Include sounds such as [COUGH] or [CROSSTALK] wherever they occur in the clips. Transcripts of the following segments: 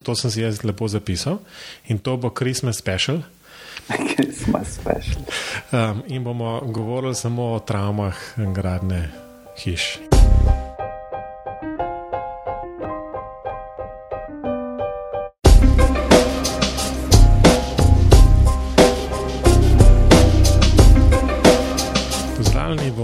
To sem si jaz lepo zapisal in to bo Christmas special. Christmas special. Um, in bomo govorili samo o travmah gradne hiš.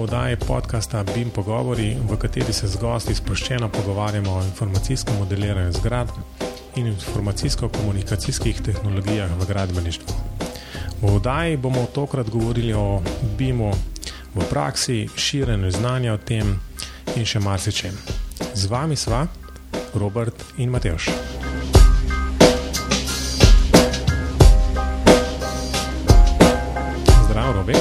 Oddaji podcasta BIM Pogovori, v kateri se z gosti sproščeno pogovarjamo o informacijskem modeliranju zgradb in informacijsko-komunikacijskih tehnologijah v gradbeništvu. V oddaji bomo tokrat govorili o BIM-u v praksi, širjenju znanja o tem in še marsičem. Z vami sva Robert in Mateoš. Zdravo, Robi.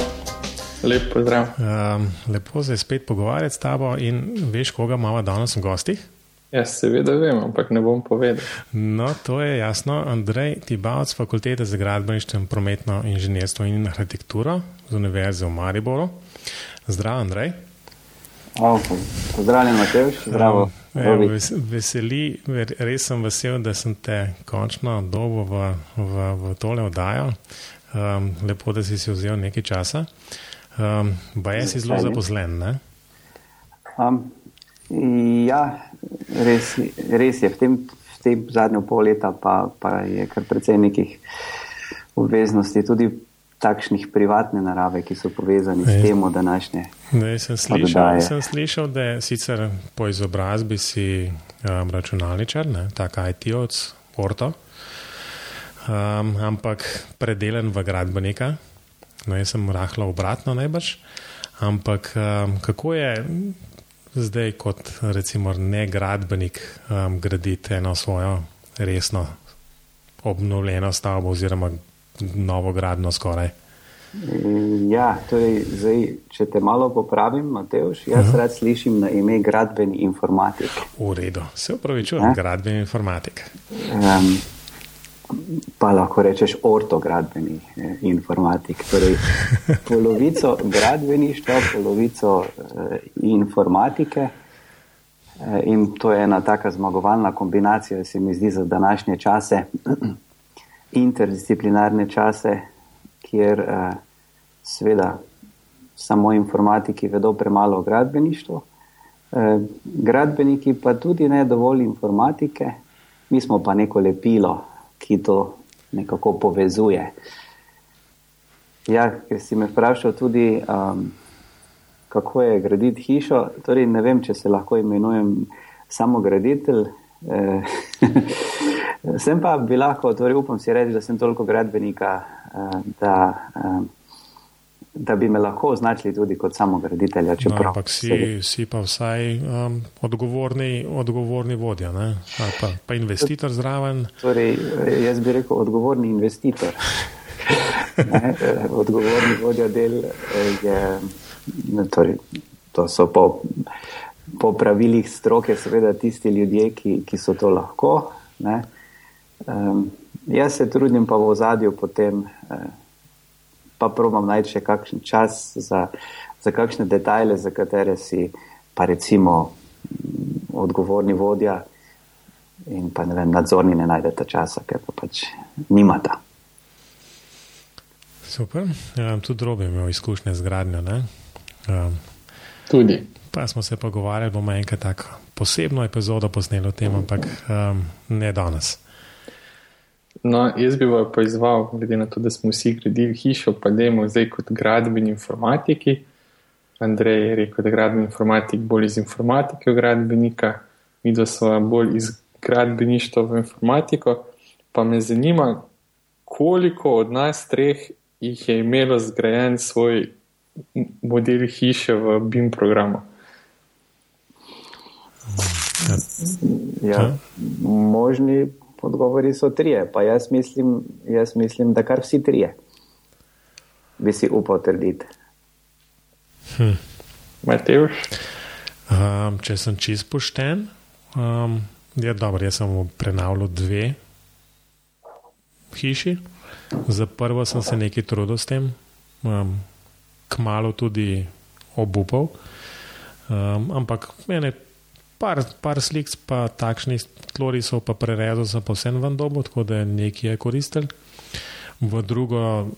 Lep pozdrav. Um, lepo se je spet pogovarjati s tabo in veš, koga imamo danes v gostih? Jaz seveda vem, ampak ne bom povedal. No, to je jasno. Andrej Tibavc, fakultete za gradbeništvo, prometno inženirstvo in arhitekturo z Univerze v Mariboru. Zdravo, Andrej. Oh, pozdravljen, Mateoš. Zdravo. Um, ves, veseli, res sem vesel, da sem te končno dobil v, v, v tole oddajo. Um, lepo, da si si vzel nekaj časa. Um, Baje si zelo zaposlen, ne? Um, ja, res, res je. V tem, v tem zadnjem pol leta pa, pa je kar precej nekih obveznosti, tudi takšnih privatne narave, ki so povezani s tem, današnje. Ne, sem, slišal, sem slišal, da sicer po izobrazbi si um, računalničar, ne, tak IT-ovc, orto, um, ampak predelen v gradbenika. No, jaz sem rahlo obratno najbrž. Ampak um, kako je zdaj, kot recimo ne gradbenik, um, graditi eno svojo resno obnovljeno stavbo oziroma novo gradno skoraj? Ja, torej, zdaj, če te malo popravim, Mateoš, jaz -huh. rad slišim na ime gradbeni informatik. V redu, se upravičujem, gradbeni informatik. Um, pa lahko rečeš ortogradbeni eh, informatik. Torej, [LAUGHS] polovico gradbeništva, polovico eh, informatike. Eh, in to je ena taka zmagovalna kombinacija, se mi zdi, za današnje čase, [CLEARS THROAT] interdisciplinarne čase, kjer eh, seveda samo informatiki vedo premalo o gradbeništvu. Eh, gradbeniki pa tudi ne dovolj informatike, mi smo pa neko lepilo, ki to nekako povezuje. Ja, ker si me vprašal tudi, um, kako je graditi hišo. Torej, ne vem, če se lahko imenujem samo graditelj. Eh, [LAUGHS] sem pa bi lahko, torej upam si reči, da sem toliko gradbenika, eh, da, eh, da bi me lahko označili tudi kot samo graditelja. No, ampak si, si pa vsaj um, odgovorni, odgovorni vodja, pa, pa investitor zraven. Torej, jaz bi rekel odgovorni investitor. [LAUGHS] ne, odgovorni vodja del je, torej, to so po, po pravilih stroke, seveda tisti ljudje, ki, ki so to lahko. Um, jaz se trudim pa v ozadju potem, eh, pa probam najti še kakšen čas za, za kakšne detajle, za katere si pa recimo odgovorni vodja in pa ne vem, nadzorni ne najdete časa, ker pa pač nimata. Super. Ja, tudi drobi imel izkušnje z gradnjo. Um, tudi. Pa smo se pogovarjali, bomo enkrat tako posebno epizodo posneli o tem, ampak um, ne danes. No, jaz bi vas pozval, glede na to, da smo vsi gradili hišo, pa da imamo zdaj kot gradbeni informatiki. Andrej je rekel, da je gradbeni informatik bolj iz informatike v gradbenika, mi da smo bolj iz gradbeništva v informatiko. Pa me zanima, koliko od nas treh jih je imelo zgrajen svoj model hiše v BIM programu. Ja, možni odgovori so trije, pa jaz mislim, jaz mislim, da kar vsi trije bi si upal trditi. Hm. Um, če sem čist pošten, um, je dobro, jaz sem prenavljal dve hiši. Za prvo sem se nekaj trudil s tem, um, kmalo tudi obupal. Um, ampak mene par, par slik, pa takšnih tlorisov, pa prerezal sem pa vse v dobu, tako da nekaj je koristil. V drugo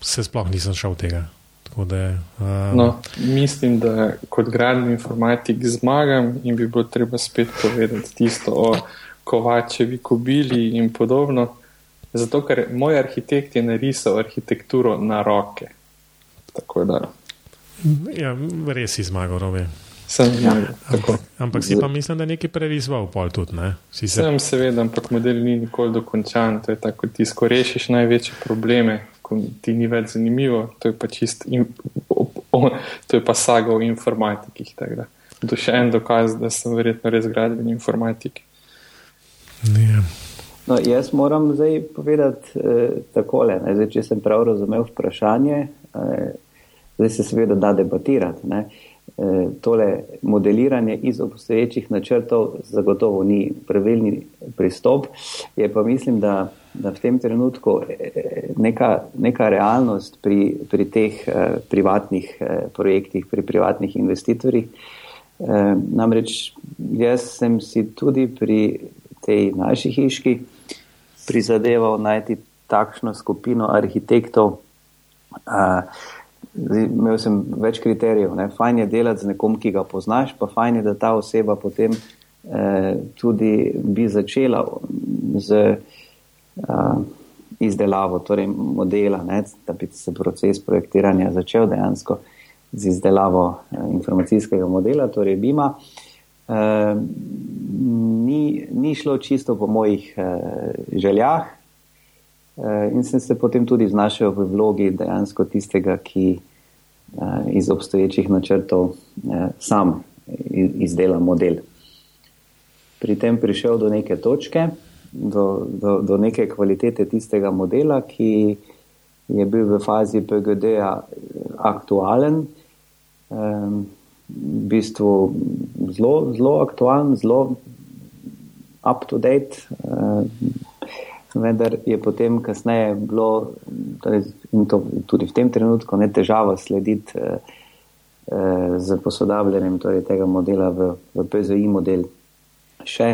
se sploh nisem šel tega. Da, um, no, mislim, da kot gradni informatik zmagam in bi bilo treba spet povedati tisto o kovačevi kobili in podobno. Zato, ker moj arhitekt je narisal arhitekturo na roke. Ja, res si zmagal, robe. Sem. Ja. Ampak si pa mislim, da nekaj prerisval pol tudi. Ne? Se... Sem seveda, ampak model ni nikoli dokončan. To je tako, ti skorešiš največje probleme, ko ti ni več zanimivo. To je pa čist, in... to je pa saga o informatikih. To je še en dokaz, da sem verjetno res gradbeni informatik. Ja. No, jaz moram zdaj povedati eh, takole. Zdaj, če sem prav razumel vprašanje, eh, zdaj se seveda da debatirati. Ne. Eh, tole modeliranje iz obstoječih načrtov zagotovo ni pravilni pristop. Je pa mislim, da, da v tem trenutku eh, neka, neka realnost pri, pri teh eh, privatnih eh, projektih, pri privatnih investitorjih. Eh, namreč jaz sem si tudi pri tej naši hiški prizadeval najti takšno skupino arhitektov. Uh, imel sem več kriterijev. Ne. Fajn je delati z nekom, ki ga poznaš, pa fajn je, da ta oseba potem uh, tudi bi začela z uh, izdelavo torej modela, ne, da bi se proces projektiranja začel dejansko z izdelavo uh, informacijskega modela, torej BIMA. Uh, ni, ni šlo čisto po mojih uh, željah, in sem se potem tudi znašel v vlogi dejansko tistega, ki uh, iz obstoječih načrtov uh, sam izdela model. Pri tem prišel do neke točke, do, do, do neke kvalitete tistega modela, ki je bil v fazi PGD-ja aktualen. Um, v bistvu zelo, zelo aktualen, zelo up-to-date, vendar je potem kasneje bilo, torej, in to tudi v tem trenutku, ne težava slediti uh, uh, z posodabljanjem torej, tega modela v, v PZI model. Še,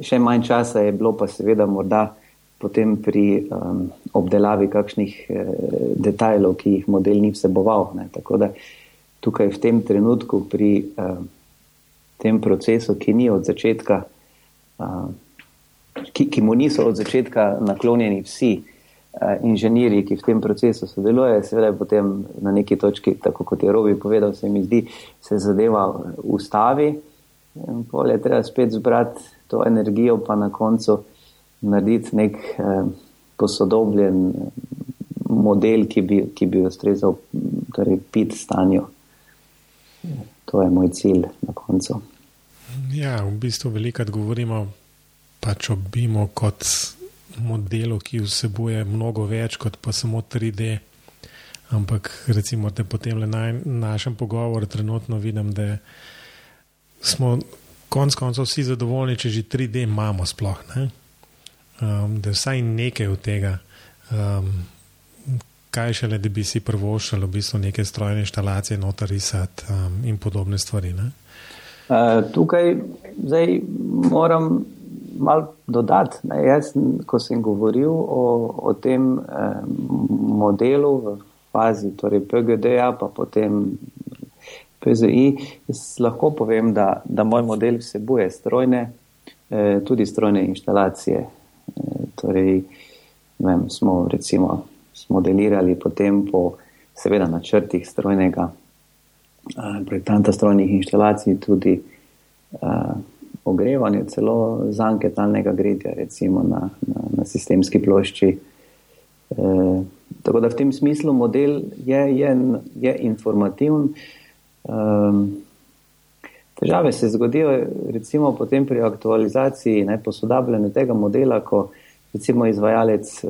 še manj časa je bilo pa seveda morda potem pri um, obdelavi kakšnih uh, detajlov, ki jih model ni vseboval. Ne, tako da tukaj v tem trenutku pri uh, tem procesu, ki ni od začetka ki, ki mu niso od začetka naklonjeni vsi uh, inženirji, ki v tem procesu sodelujejo, seveda potem na neki točki, tako kot je Robi povedal, se mi zdi, se zadeva ustavi in pol je treba spet zbrati to energijo, pa na koncu narediti nek uh, posodobljen model, ki bi, ki bi ustrezal torej, pit stanju. To je moj cilj na koncu. Ja, v bistvu velikrat govorimo pač obimo kot modelu, ki vsebuje mnogo več kot pa samo 3D. Ampak recimo, da potem le na našem pogovoru trenutno vidim, da smo konec koncev vsi zadovoljni, če že 3D imamo sploh. Um, da je vsaj nekaj od tega. Um, kaj šele, da bi si prvošali v bistvu neke strojne inštalacije, notar risati um, in podobne stvari. Uh, tukaj zdaj moram malo dodati. Ne. Jaz, ko sem govoril o, o tem eh, modelu v fazi torej PGD-ja, pa potem PZI, lahko povem, da, da moj model vsebuje strojne, eh, tudi strojne inštalacije. Eh, torej, vem, smo recimo modelirali potem po seveda načrtih strojnega eh, projektanta strojnih inštalacij tudi eh, ogrevanje, celo zanke talnega gretja, recimo na, na, na sistemski plošči. E, tako da v tem smislu model je, je, je informativen. Um, težave se zgodijo recimo potem pri aktualizaciji, ne, posodabljanju tega modela, ko recimo izvajalec eh,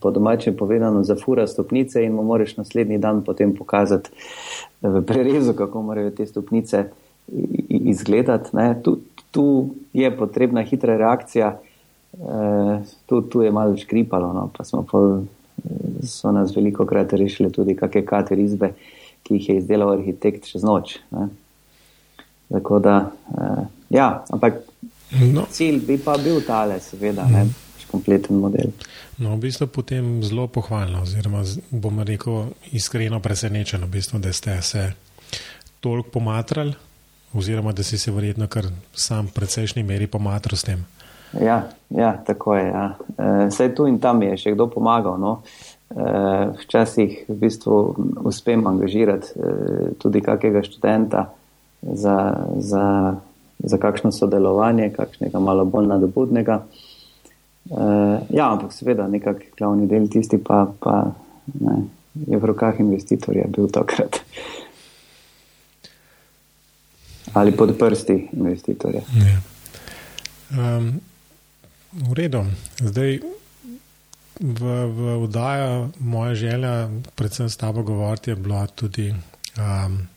po domačem povedano zafura stopnice in mu moraš naslednji dan potem pokazati v prerezu, kako morajo te stopnice izgledati. Ne. Tu, tu je potrebna hitra reakcija, e, tu, tu je malo škripalo, no, pa smo pa so nas veliko krat rešili tudi kakšne kater izbe, ki jih je izdelal arhitekt čez noč. Ne. Tako da, uh, ja, ampak no. cilj bi pa bil tale, seveda, mm. ne, mhm. kompleten model. No, v bistvu potem zelo pohvalno, oziroma bom rekel iskreno presenečen, v bistvu, da ste se toliko pomatrali, oziroma da si se verjetno kar sam v precejšnji meri pomatral s tem. Ja, ja tako je. Ja. E, Saj tu in tam je še kdo pomagal. No. E, včasih v bistvu uspem angažirati e, tudi kakega študenta za, za, za kakšno sodelovanje, kakšnega malo bolj nadobudnega. Uh, ja, ampak seveda, nekak glavni del tisti pa, pa ne, je v rokah investitorja bil takrat. Ali pod prsti investitorja. Ja. Um, v redu. Zdaj, v, v vdaja moja želja, predvsem s tabo govoriti, je bila tudi um,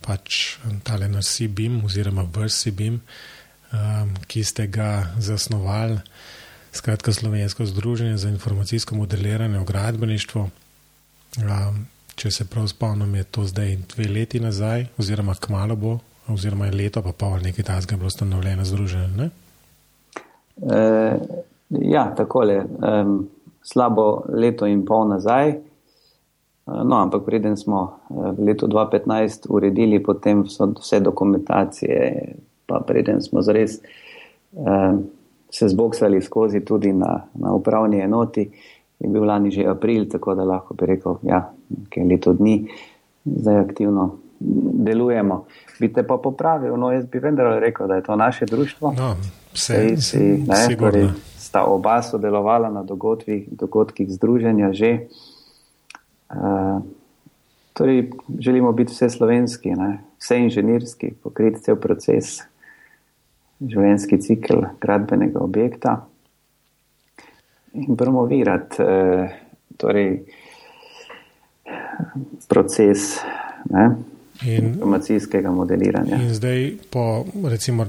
pač tale naš Sibim oziroma vrst Sibim, um, ki ste ga zasnovali. Skratka, Slovensko združenje za informacijsko modeliranje v gradbeništvu. Um, če se prav spomnim, je to zdaj dve leti nazaj, oziroma kmalo bo, oziroma je leto, pa pol nekaj tasga bilo ustanovljeno združenje. E, ja, takole. Um, slabo leto in pol nazaj. No, ampak preden smo v letu 2015 uredili vse dokumentacije, pa preden smo zares. Um, se zboksali skozi tudi na, na upravni enoti. Je bil lani že april, tako da lahko bi rekel, da ja, je leto dni, zdaj aktivno delujemo. Bi te pa popravil, no jaz bi vendar rekel, da je to naše društvo. No, vse, si, ne, torej, sta oba sodelovala na dogodkih, dogodkih združenja že. Uh, torej, želimo biti vse slovenski, ne, vse inženirski, pokriti cel proces življenjski cikl gradbenega objekta in promovirati eh, torej, proces ne, in, informacijskega modeliranja. In zdaj, po, recimo,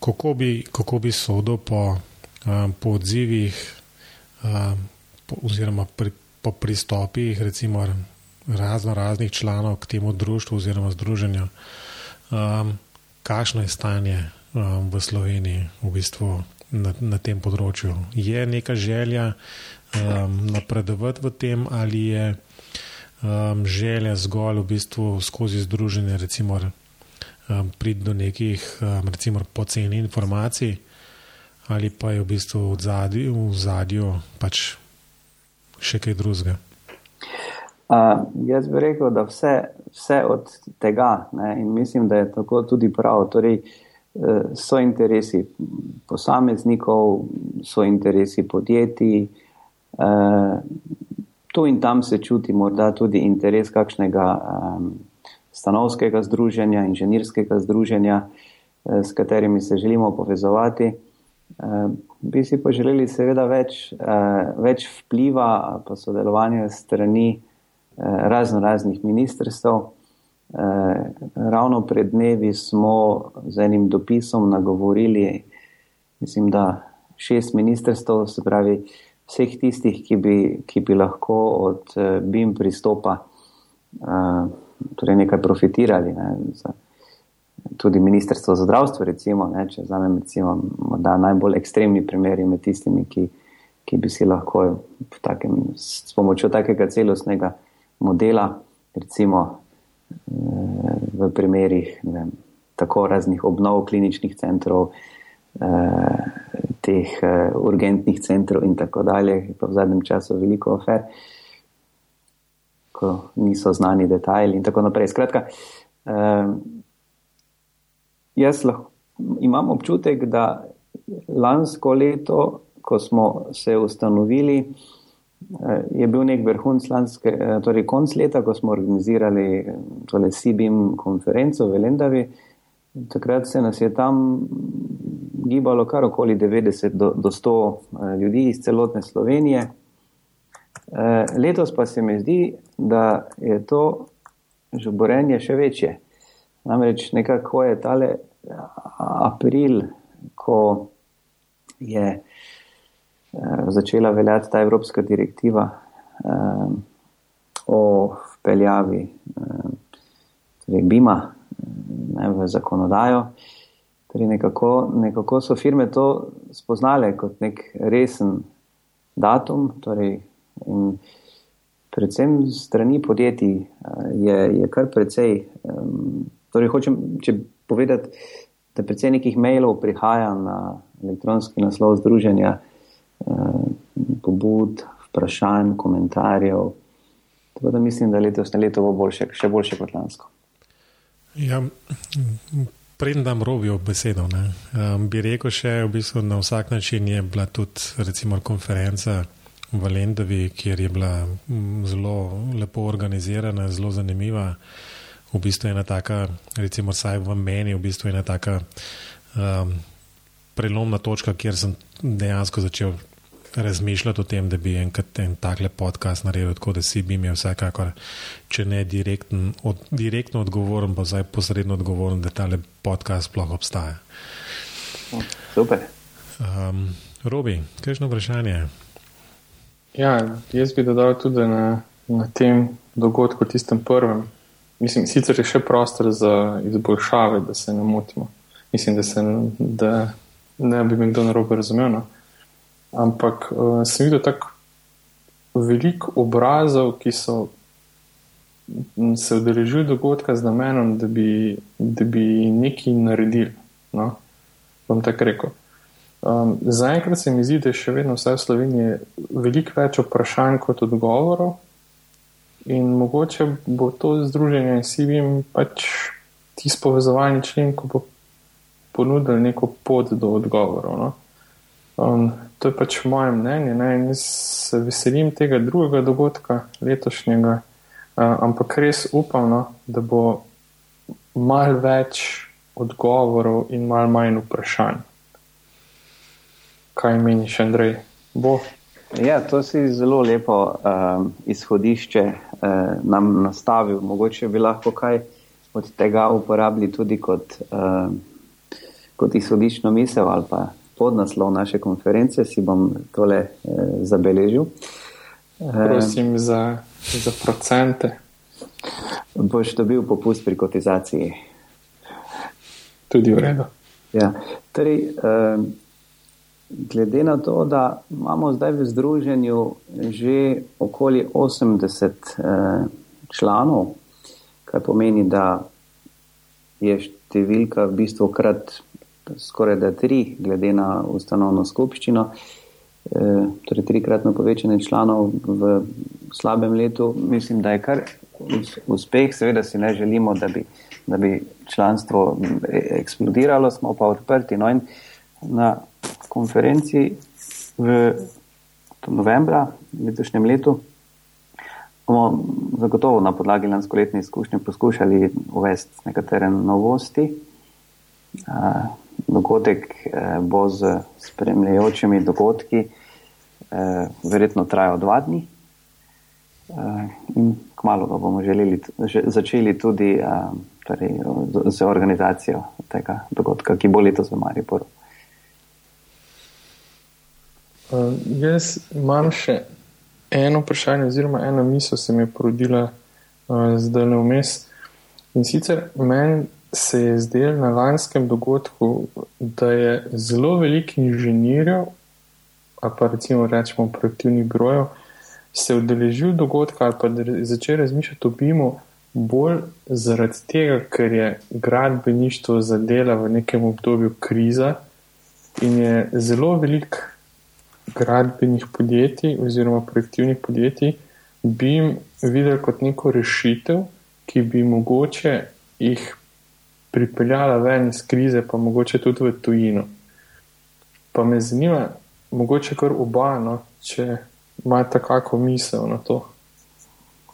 kako bi, kako bi sodel po, um, po odzivih um, po, oziroma pri, po pristopih recimo, razno raznih članov k temu društvu oziroma združenju, um, kakšno je stanje um, v Sloveniji v bistvu na, na tem področju. Je neka želja um, napredovati v tem, ali je um, želja zgolj v bistvu skozi združenje, recimo, um, priti do nekih um, recimo, poceni informacij, ali pa je v bistvu v zadju, v zadju pač še kaj drugega. Uh, jaz bi rekel, da vse, vse od tega, ne, in mislim, da je tako tudi prav. Torej, uh, so interesi posameznikov, so interesi podjetij. Eh, tu in tam se čuti morda tudi interes kakšnega stanovskega združenja, inženirskega združenja, eh, s katerimi se želimo povezovati. Eh, bi si pa želeli seveda več, več vpliva pa sodelovanja strani razno raznih ministrstv. Eh, ravno pred dnevi smo z enim dopisom nagovorili, mislim, da šest ministrstv, se pravi vseh tistih, ki bi, ki bi lahko od eh, BIM pristopa eh, torej nekaj profitirali. Ne, za, tudi ministrstvo za zdravstvo, recimo, ne, če vzamem recimo, najbolj ekstremni primeri med tistimi, ki, ki bi si lahko takem, s pomočjo takega celostnega modela, recimo v primerih vem, tako raznih obnov kliničnih centrov, teh eh, urgentnih centrov in tako dalje, pa v zadnjem času veliko afer, ko niso znani detajli in tako naprej. Skratka, eh, jaz lahko imam občutek, da lansko leto, ko smo se ustanovili, Eh, je bil nek vrhunc lanske, eh, torej konc leta, ko smo organizirali eh, tole Sibim konferenco v Lendavi. Takrat se nas je tam gibalo kar okoli 90 do, do 100 ljudi iz celotne Slovenije. Letos pa se mi zdi, da je to žuborenje še večje. Namreč nekako je tale april, ko je Eh, začela veljati ta evropska direktiva eh, o vpeljavi eh, torej BIMA, v zakonodajo. Torej nekako, nekako so firme to spoznale kot nek resen datum. Torej predvsem strani podjetij je, je kar precej. Torej hočem, če povedati, da precej nekih mailov prihaja na elektronski naslov združenja, pobud, vprašanj, komentarjev. Tako da mislim, da letošnje leto bo boljše, še boljše kot lansko. Ja, Preden dam rovijo besedo, ne, um, bi rekel še, v bistvu na vsak način je bila tudi recimo, konferenca v Lendavi, kjer je bila zelo lepo organizirana, zelo zanimiva. V bistvu je ena taka, recimo, vsaj v meni, v bistvu je ena taka um, prelomna točka, kjer sem dejansko začel razmišljati o tem, da bi enkrat en takle podcast naredil, tako da si bi imel vsekakor, če ne direktn, od, direktno odgovoren, pa zdaj posredno odgovoren, da tale podcast sploh obstaja. Super. Um, Robi, kakšno vprašanje? Ja, jaz bi dodal tudi na, na tem dogodku, tistem prvem. Mislim, sicer je še prostor za izboljšave, da se ne motimo. Mislim, da, se, da ne bi me kdo narobe razumel. No? Ampak uh, sem videl tako veliko obrazov, ki so se udeležili dogodka z namenom, da bi, da bi nekaj naredili. No? Bom tako rekel. Um, Zaenkrat se mi zdi, da je še vedno vse v Sloveniji veliko več vprašanj kot odgovorov, in mogoče bo to združenje in si vim pač tisti povezovalni člen, ko bo ponudil neko pot do odgovorov. No? Um, to je pač moje mnenje. Ne? Jaz se veselim tega drugega dogodka, letošnjega, uh, ampak res upam, no, da bo mal več odgovorov in mal manj vprašanj. Kaj meniš, Andrej? Bo? Ja, to si zelo lepo uh, izhodišče uh, nam nastavil. Mogoče bi lahko kaj od tega uporabili tudi kot, uh, kot izhodiščno misel ali pa podnaslov naše konference, si bom tole eh, zabeležil. Prosim za, za procente. Boš dobil popust pri kotizaciji. Tudi v redu. Ja. Torej, eh, glede na to, da imamo zdaj v združenju že okoli 80 eh, članov, kar pomeni, da je številka v bistvu krat skoraj da tri, glede na ustanovno skupščino, e, torej trikratno povečanje članov v slabem letu, mislim, da je kar uspeh. Seveda si ne želimo, da bi, da bi članstvo eksplodiralo, smo pa odprti. No na konferenci v novembra letošnjem letu bomo zagotovo na podlagi lanskoletne izkušnje poskušali uvesti nekatere novosti dogodek eh, bo z spremljajočimi dogodki, eh, verjetno trajal dva dni. Eh, in kmalo ga bomo želeli, začeli tudi torej, z organizacijo tega dogodka, ki bo letos v Mariboru. Uh, jaz imam še eno vprašanje, oziroma ena misel se mi je porodila uh, zdaj le vmes. In sicer meni se je zdelo na lanskem dogodku, da je zelo veliko inženirjev, pa recimo rečemo projektivnih brojev, se udeležil dogodka ali pa začel razmišljati o BIM-u bolj zaradi tega, ker je gradbeništvo zadela v nekem obdobju kriza in je zelo veliko gradbenih podjetij oziroma projektivnih podjetij BIM videl kot neko rešitev, ki bi mogoče jih pripeljala ven iz krize, pa mogoče tudi v tujino. Pa me zanima, mogoče kar oba, no, če imate kakšno misel na to.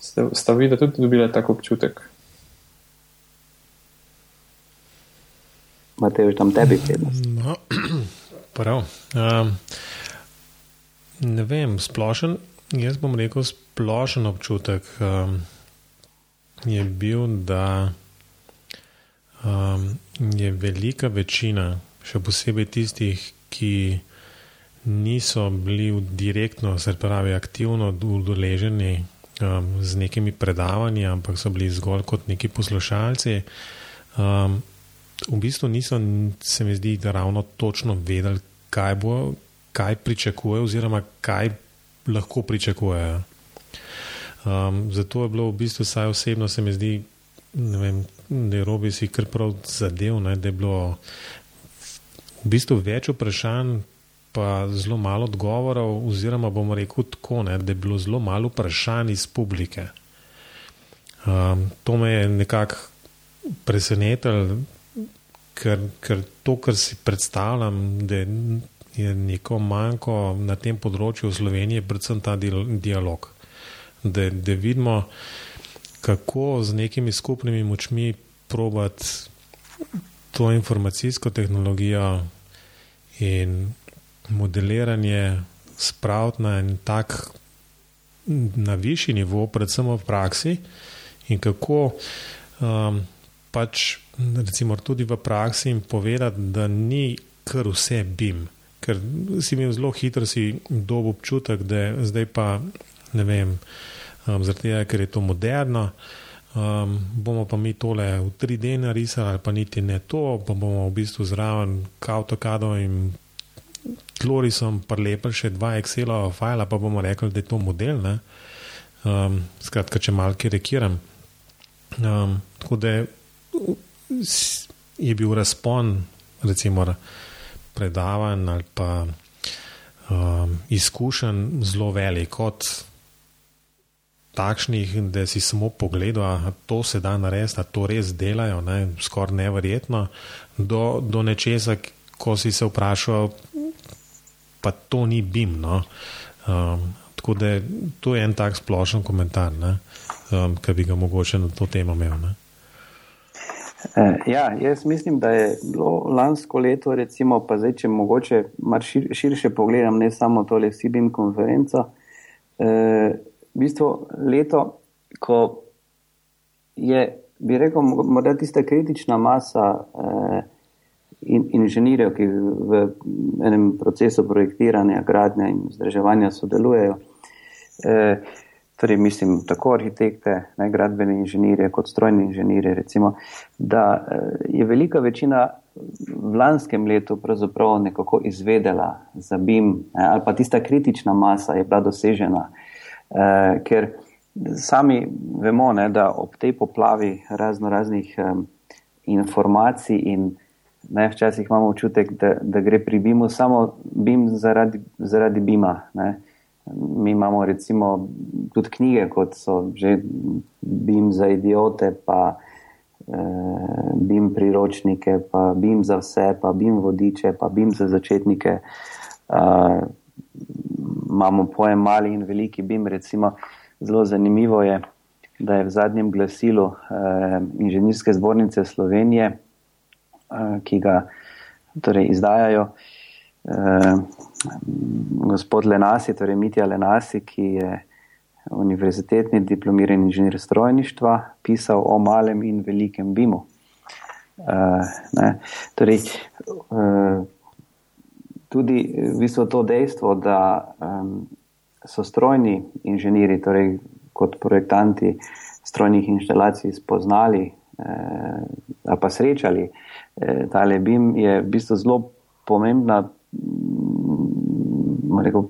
Ste, sta videla tudi dobila tak občutek? Imate že tam tebi prednost? No, [CLEARS THROAT] prav. Um, ne vem, splošen, jaz bom rekel, splošen občutek um, je bil, da um, je velika večina, še posebej tistih, ki niso bili direktno, se pravi, aktivno udeleženi um, z nekimi predavanji, ampak so bili zgolj kot neki poslušalci, um, v bistvu niso, se mi zdi, da ravno točno vedeli, kaj bo, kaj pričakuje, oziroma kaj lahko pričakujejo. Um, zato je bilo v bistvu, vsaj osebno, se mi zdi, vem, da je robi si kar prav zadev, ne, da je bilo v bistvu več vprašanj, pa zelo malo odgovorov, oziroma bomo rekel tako, ne, da je bilo zelo malo vprašanj iz publike. Um, to me je nekako presenetilo, ker, ker to, kar si predstavljam, da je neko manjko na tem področju v Sloveniji, predvsem ta dialog. Da, da vidimo, kako z nekimi skupnimi močmi probati to informacijsko tehnologijo in modeliranje spraviti na en tak, na višji nivo, predvsem v praksi, in kako um, pač, recimo, tudi v praksi jim povedati, da ni kar vse bim. Ker si imel zelo hitro dob občutek, da je zdaj pa ne vem um, zaradi tega, ker je to moderno. Um, bomo pa mi tole v 3D narisali, ali pa niti ne to, pa bomo v bistvu zraven kautokado in tlorisom prelepili še dva Excel-ova fajla, pa bomo rekli, da je to model. Um, skratka, če malo karikiram. Um, tako da je bil razpon, recimo, predavanj ali pa um, izkušenj zelo velik. Kot takšnih, da si samo pogledal, da to se da narediti, da to res delajo, ne, skoraj nevrjetno, do, do nečesa, ko si se vprašal, pa to ni bim. No. Um, tako da to je en tak splošen komentar, um, ki bi ga mogoče na to temo imel. Ne. Eh, ja, jaz mislim, da je bilo lansko leto, recimo, pa zdaj, če mogoče šir, širše pogledam, ne samo tole SIBIM konferenco, eh, v bistvu leto, ko je, bi rekel, morda tista kritična masa eh, in, inženirjev, ki v enem procesu projektiranja, gradnja in vzdrževanja sodelujejo. Eh, torej, mislim, tako arhitekte, ne gradbene inženirje, kot strojne inženirje, recimo, da eh, je velika večina v lanskem letu pravzaprav nekako izvedela za BIM, eh, ali pa tista kritična masa je bila dosežena. Eh, ker sami vemo, ne, da ob tej poplavi razno raznih um, informacij in ne, včasih imamo občutek, da, da gre pri BIM-u samo BIM zaradi, zaradi BIM-a. Mi imamo recimo tudi knjige, kot so že BIM za idiote, pa eh, BIM priročnike, pa BIM za vse, pa BIM vodiče, pa BIM za začetnike. Eh, imamo pojem mali in veliki bim. Recimo, zelo zanimivo je, da je v zadnjem glasilu eh, inženirske zbornice Slovenije, eh, ki ga torej, izdajajo eh, gospod Lenasi, torej Mitja Lenasi, ki je univerzitetni diplomirani inženir strojništva, pisal o malem in velikem bimu. Uh, torej, uh, tudi v bistvu to dejstvo, da um, so strojni inženiri, torej kot projektanti strojnih inštalacij, spoznali eh, ali pa srečali eh, tale BIM, je v bistvu zelo pomembna mm, rekel,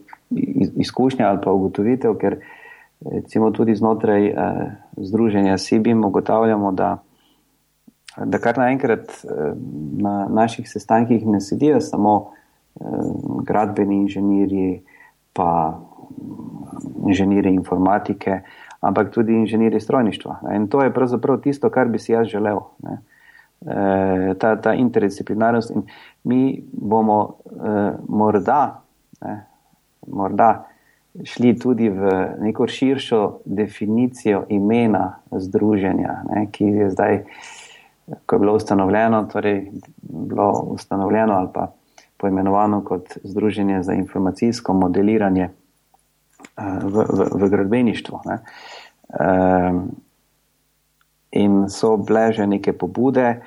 izkušnja ali pa ugotovitev, ker recimo tudi znotraj eh, združenja SIBIM ugotavljamo, da da kar naenkrat eh, na naših sestankih ne sedijo samo Eh, gradbeni inženirji, pa inženirji informatike, ampak tudi inženirji strojništva. In to je pravzaprav tisto, kar bi si jaz želel. Ne. Eh, ta, ta interdisciplinarnost in mi bomo eh, morda, ne, morda šli tudi v neko širšo definicijo imena združenja, ne, ki je zdaj, ko je bilo ustanovljeno, torej bilo ustanovljeno ali pa poimenovano kot Združenje za informacijsko modeliranje eh, v, v, v gradbeništvu. Ne. Ehm, in so bile že neke pobude,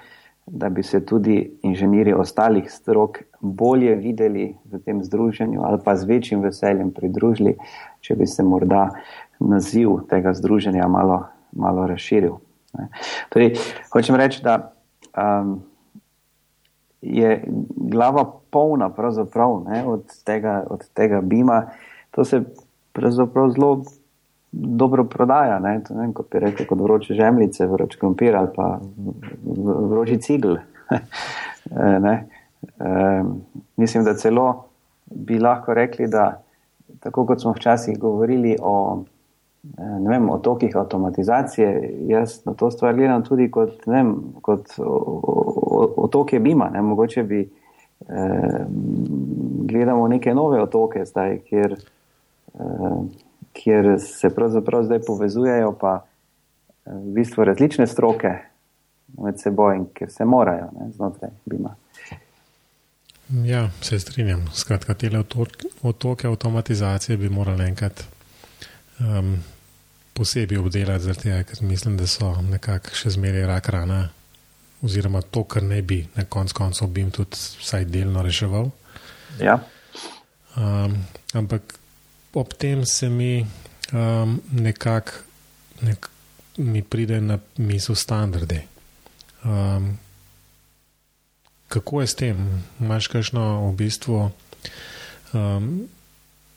da bi se tudi inženirji ostalih strok bolje videli v tem združenju ali pa z večjim veseljem pridružili, če bi se morda naziv tega združenja malo, malo razširil. Torej, hočem reči, da um, je glava polna ne, od, tega, od tega bima. To se pravzaprav zelo dobro prodaja. Ne, ne, kot bi rekel, kot vroče žemljice, vroče krompir ali pa vroči cigl. [LAUGHS] e, mislim, da celo bi lahko rekli, da tako kot smo včasih govorili o ne vem, otokih avtomatizacije, jaz na to stvar gledam tudi kot, ne vem, kot otoke Bima. Ne, mogoče bi eh, gledamo neke nove otoke zdaj, kjer, eh, kjer se pravzaprav zdaj povezujejo pa eh, v bistvu različne stroke med seboj in ker se morajo ne, znotraj Bima. Ja, se strinjam. Skratka, te otoke avtomatizacije bi morali enkrat um, posebej obdelati, tega, ker mislim, da so nekako še zmeraj rak rana, oziroma to, kar ne bi na koncu koncev bi jim tudi vsaj delno reševal. Ja. Um, ampak ob tem se mi um, nekako nek, mi pride na misel standarde. Um, kako je s tem? Imáš kakšno v bistvu um,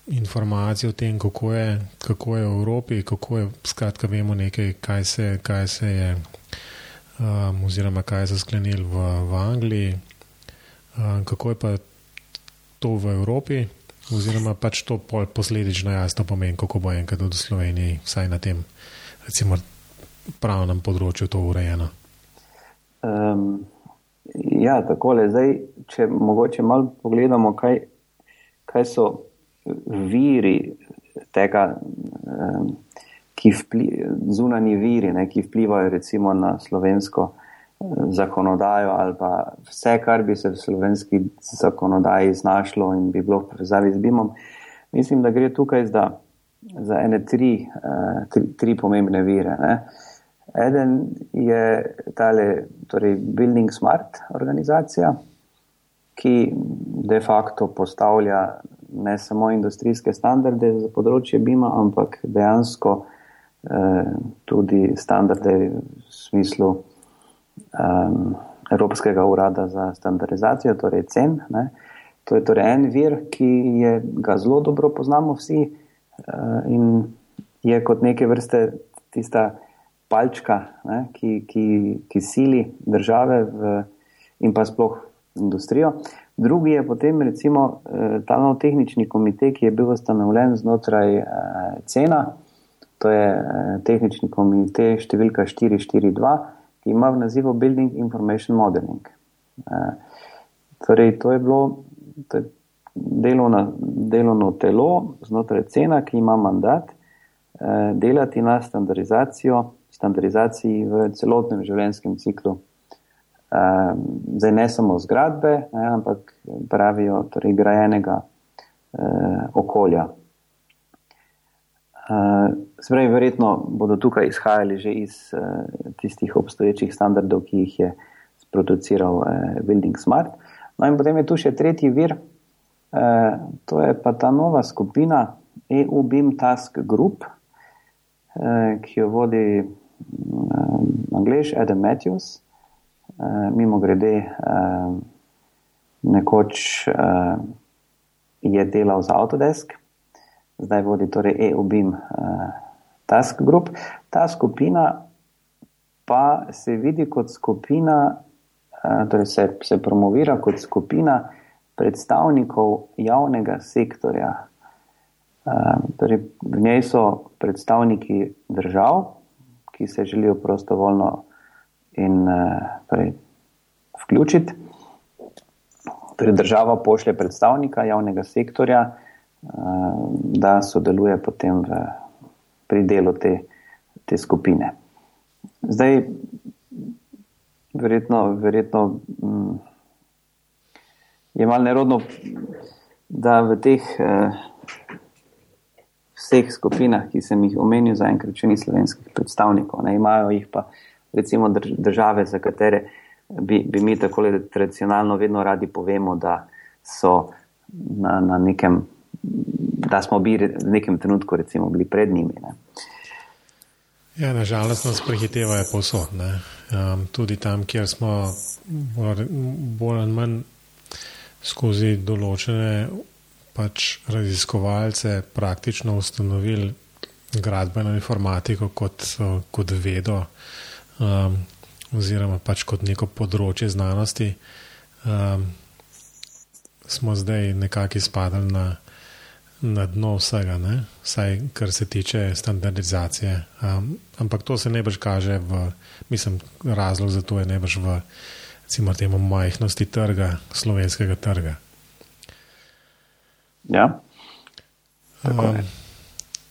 informacije o tem, kako je, kako je v Evropi, kako je, skratka, vemo nekaj, kaj se, kaj se je, um, oziroma kaj so sklenili v, v Angliji, um, kako je pa to v Evropi, oziroma pač to posledično jasno pomeni, kako bo enkrat v Sloveniji, vsaj na tem, recimo, pravnem področju to urejeno. Um, ja, tako je. Zdaj, če mogoče malo pogledamo, kaj, kaj so viri tega, ki vplivajo, zunani viri, ne, ki vplivajo recimo na slovensko zakonodajo ali pa vse, kar bi se v slovenski zakonodaji znašlo in bi bilo v povezavi z BIM-om. Mislim, da gre tukaj za, za ene tri, tri, tri pomembne vire. Ne. Eden je tale, torej Building Smart organizacija, ki de facto postavlja ne samo industrijske standarde za področje BIM-a, ampak dejansko eh, tudi standarde v smislu eh, Evropskega urada za standardizacijo, torej cen. Ne. To je torej en vir, ki je, ga zelo dobro poznamo vsi eh, in je kot neke vrste tista palčka, ne, ki, ki, ki sili države v, in pa sploh industrijo. Drugi je potem recimo eh, ta nov tehnični komitej, ki je bil ustanovljen znotraj eh, cena, to je eh, tehnični komitej številka 442, ki ima v nazivu Building Information Modeling. Torej, to je bilo to je delovno, delovno telo znotraj cena, ki ima mandat delati na standardizaciji v celotnem življenjskem ciklu zdaj ne samo zgradbe, ne, ampak pravijo torej grajenega eh, okolja. Uh, Spravi, verjetno bodo tukaj izhajali že iz uh, tistih obstoječih standardov, ki jih je sproduciral uh, Building Smart. No, in potem je tu še tretji vir, uh, to je pa ta nova skupina EU BIM Task Group, uh, ki jo vodi uh, Angliš Adam Matthews. Uh, mimo grede, uh, nekoč uh, je delal za Autodesk, zdaj vodi torej EUBIM Task Group. Ta skupina pa se vidi kot skupina, torej se, se promovira kot skupina predstavnikov javnega sektorja. Torej v njej so predstavniki držav, ki se želijo prostovoljno in uh, torej, vključiti. Torej, država pošlje predstavnika javnega sektorja, uh, da sodeluje potem v, pri delu te, te skupine. Zdaj, verjetno, verjetno um, je malo nerodno, da v teh uh, vseh skupinah, ki sem jih omenil, zaenkrat še ni slovenskih predstavnikov, ne imajo jih pa recimo države, za katere bi, bi mi tako tradicionalno vedno radi povemo, da so na, na nekem, da smo bili v nekem trenutku recimo bili pred njimi. Ne. Ja, nažalost nas prehitevajo povsod. Um, tudi tam, kjer smo bolj ali manj skozi določene pač raziskovalce praktično ustanovili gradbeno informatiko kot, kot vedo um, oziroma pač kot neko področje znanosti, um, smo zdaj nekako izpadli na na dno vsega, ne? vsaj kar se tiče standardizacije. Um, ampak to se ne brž kaže v, mislim, razlog za to je ne brž v, recimo, temu majhnosti trga, slovenskega trga. Ja. Um,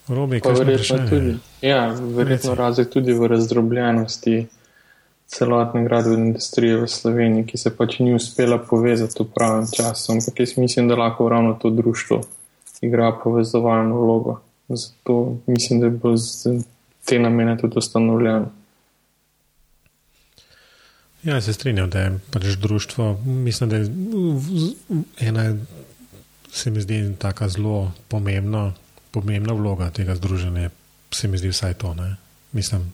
Robi, kaj verjetno tudi? Ja, verjetno razlog tudi v razdrobljenosti celotne gradbene industrije v Sloveniji, ki se pač ni uspela povezati v pravem času. Ampak jaz mislim, da lahko ravno to društvo igra povezovalno vlogo. Zato mislim, da bo z te namene tudi ustanovljeno. Ja, se strinjam, da je pač društvo. Mislim, da je ena, se mi zdi, tako zelo pomembna, pomembna vloga tega združenja. Se mi zdi vsaj to. Ne? Mislim,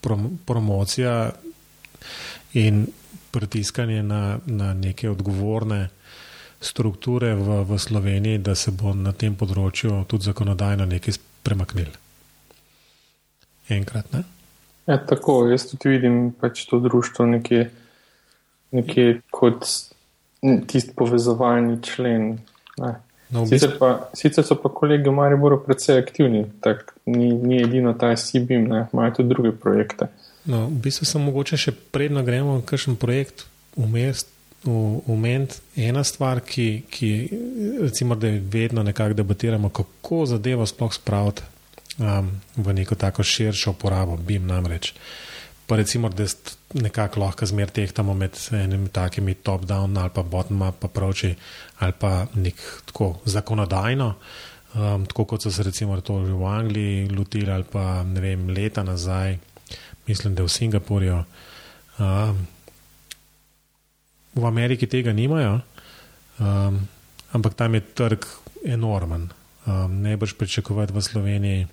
prom, promocija in pritiskanje na, na neke odgovorne strukture v, v Sloveniji, da se bo na tem področju tudi zakonodajno nekaj premaknil. Enkrat, ne? Ja, tako, jaz tudi vidim pač to društvo nekje, nekje kot tisti povezovalni člen. No, sicer, pa, sicer so pa kolegi v Mariboru precej aktivni, tako ni, ni edino ta SIBIM, imajo tudi druge projekte. No, v bistvu sem mogoče še predno gremo v kakšen projekt umest, umeti ena stvar, ki, ki recimo, da vedno nekako debatiramo, kako zadevo sploh spraviti um, v neko tako širšo uporabo, BIM namreč. Pa recimo, da nekako lahko zmer tehtamo med enimi takimi top-down ali pa bottom-up approachi ali pa nek tako zakonodajno, um, tako kot so se recimo to že v Angliji lotili ali pa ne vem, leta nazaj, mislim, da v Singapurju. Um, v Ameriki tega nimajo, um, ampak tam je trg enormen. Um, ne boš pričakovati v Sloveniji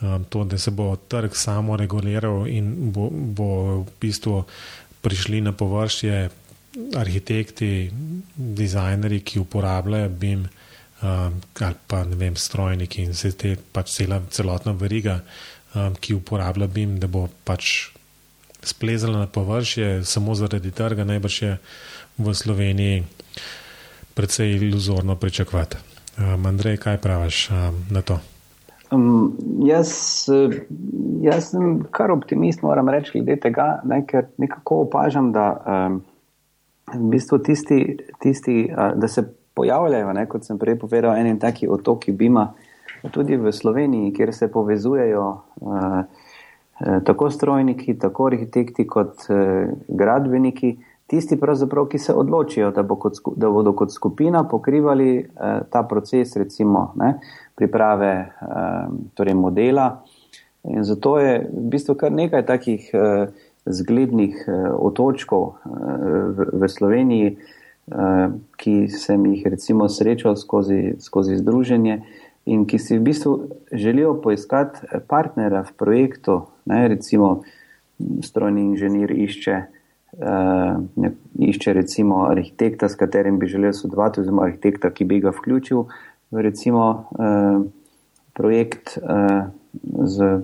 um, to, da se bo trg samo reguliral in bo, bo v bistvu prišli na površje arhitekti, dizajnerji, ki uporabljajo BIM. Um, ali pa ne vem, strojniki in se te pač cela, celotna veriga, um, ki uporablja BIM, da bo pač splezala na površje, samo zaradi trga, najbrž je v Sloveniji precej iluzorno pričakovati. Um, Andrej, kaj praviš um, na to? Um, jaz, jaz sem kar optimist, moram reči, glede tega, ne, ker nekako opažam, da, um, v bistvu tisti, tisti, uh, da se pojavljajo, ne, kot sem prej povedal, eni taki otoki Bima, tudi v Sloveniji, kjer se povezujejo. Uh, Eh, tako strojniki, tako arhitekti kot eh, gradbeniki, tisti ki se odločijo, da, bo kot, da bodo kot skupina pokrivali eh, ta proces recimo ne, priprave torej modela. In zato je v bistvu kar nekaj takih zglednih otočkov v, v Sloveniji, ki sem jih recimo srečal skozi, skozi združenje in ki si v bistvu želijo poiskati partnera v projektu, ne, recimo strojni inženir išče, ne, išče recimo arhitekta, s katerim bi želel sodelovati, oziroma arhitekta, ki bi ga vključil recimo uh, projekt uh, z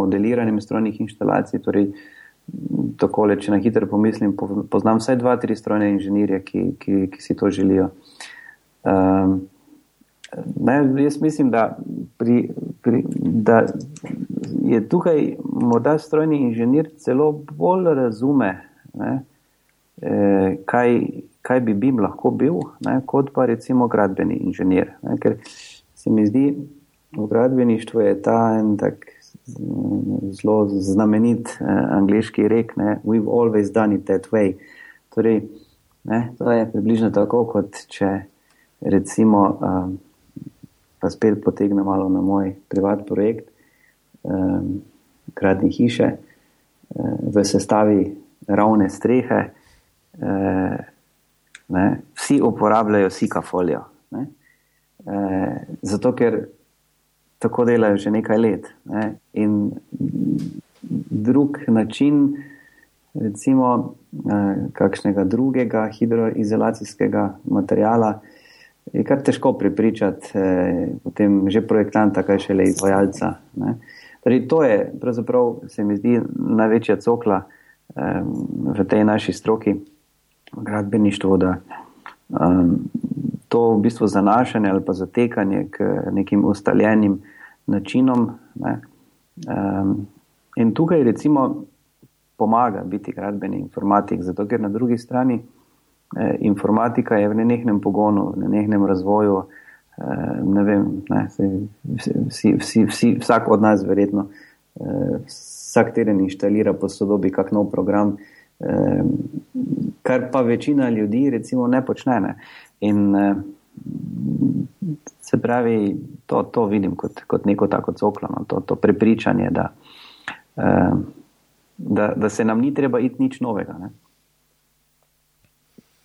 modeliranjem strojnih inštalacij. Torej, takole, če na hitro pomislim, poznam vsaj dva, tri strojne inženirje, ki, ki, ki si to želijo. Um, Ne, jaz mislim, da, pri, pri, da je tukaj morda strojni inženir celo bolj razume, ne, eh, kaj, kaj bi bim lahko bil, ne, kot pa recimo gradbeni inženir. Ne, ker se mi zdi, v gradbeništvu je ta en tak zelo znamenit eh, angliški rek, ne, we've always done it that way. Torej, ne, to je približno tako, kot če recimo. Um, pa spet potegnem malo na moj privat projekt, um, gradni hiše, um, v sestavi ravne strehe. Um, ne, vsi uporabljajo sika folijo. Ne, um, zato, ker tako delajo že nekaj let. Ne? In drug način, recimo, eh, kakšnega drugega hidroizolacijskega materijala, je kar težko prepričati eh, potem že projektanta, kaj šele izvajalca. Torej, to je pravzaprav, se mi zdi, največja cokla eh, v tej naši stroki, gradbeništvo, da um, to v bistvu zanašanje ali pa zatekanje k nekim ustaljenim načinom. Ne. Um, in tukaj recimo pomaga biti gradbeni informatik, zato ker na drugi strani eh, informatika je v nenehnem pogonu, v nenehnem razvoju. Eh, ne vem, ne, vsi, vsi, vsi, vsak od nas verjetno eh, vsak teden inštalira posodobi kak nov program, eh, kar pa večina ljudi recimo ne počne. Ne. In se pravi, to, to vidim kot, kot neko tako coklano, to, to prepričanje, da, da, da se nam ni treba iti nič novega. Ne.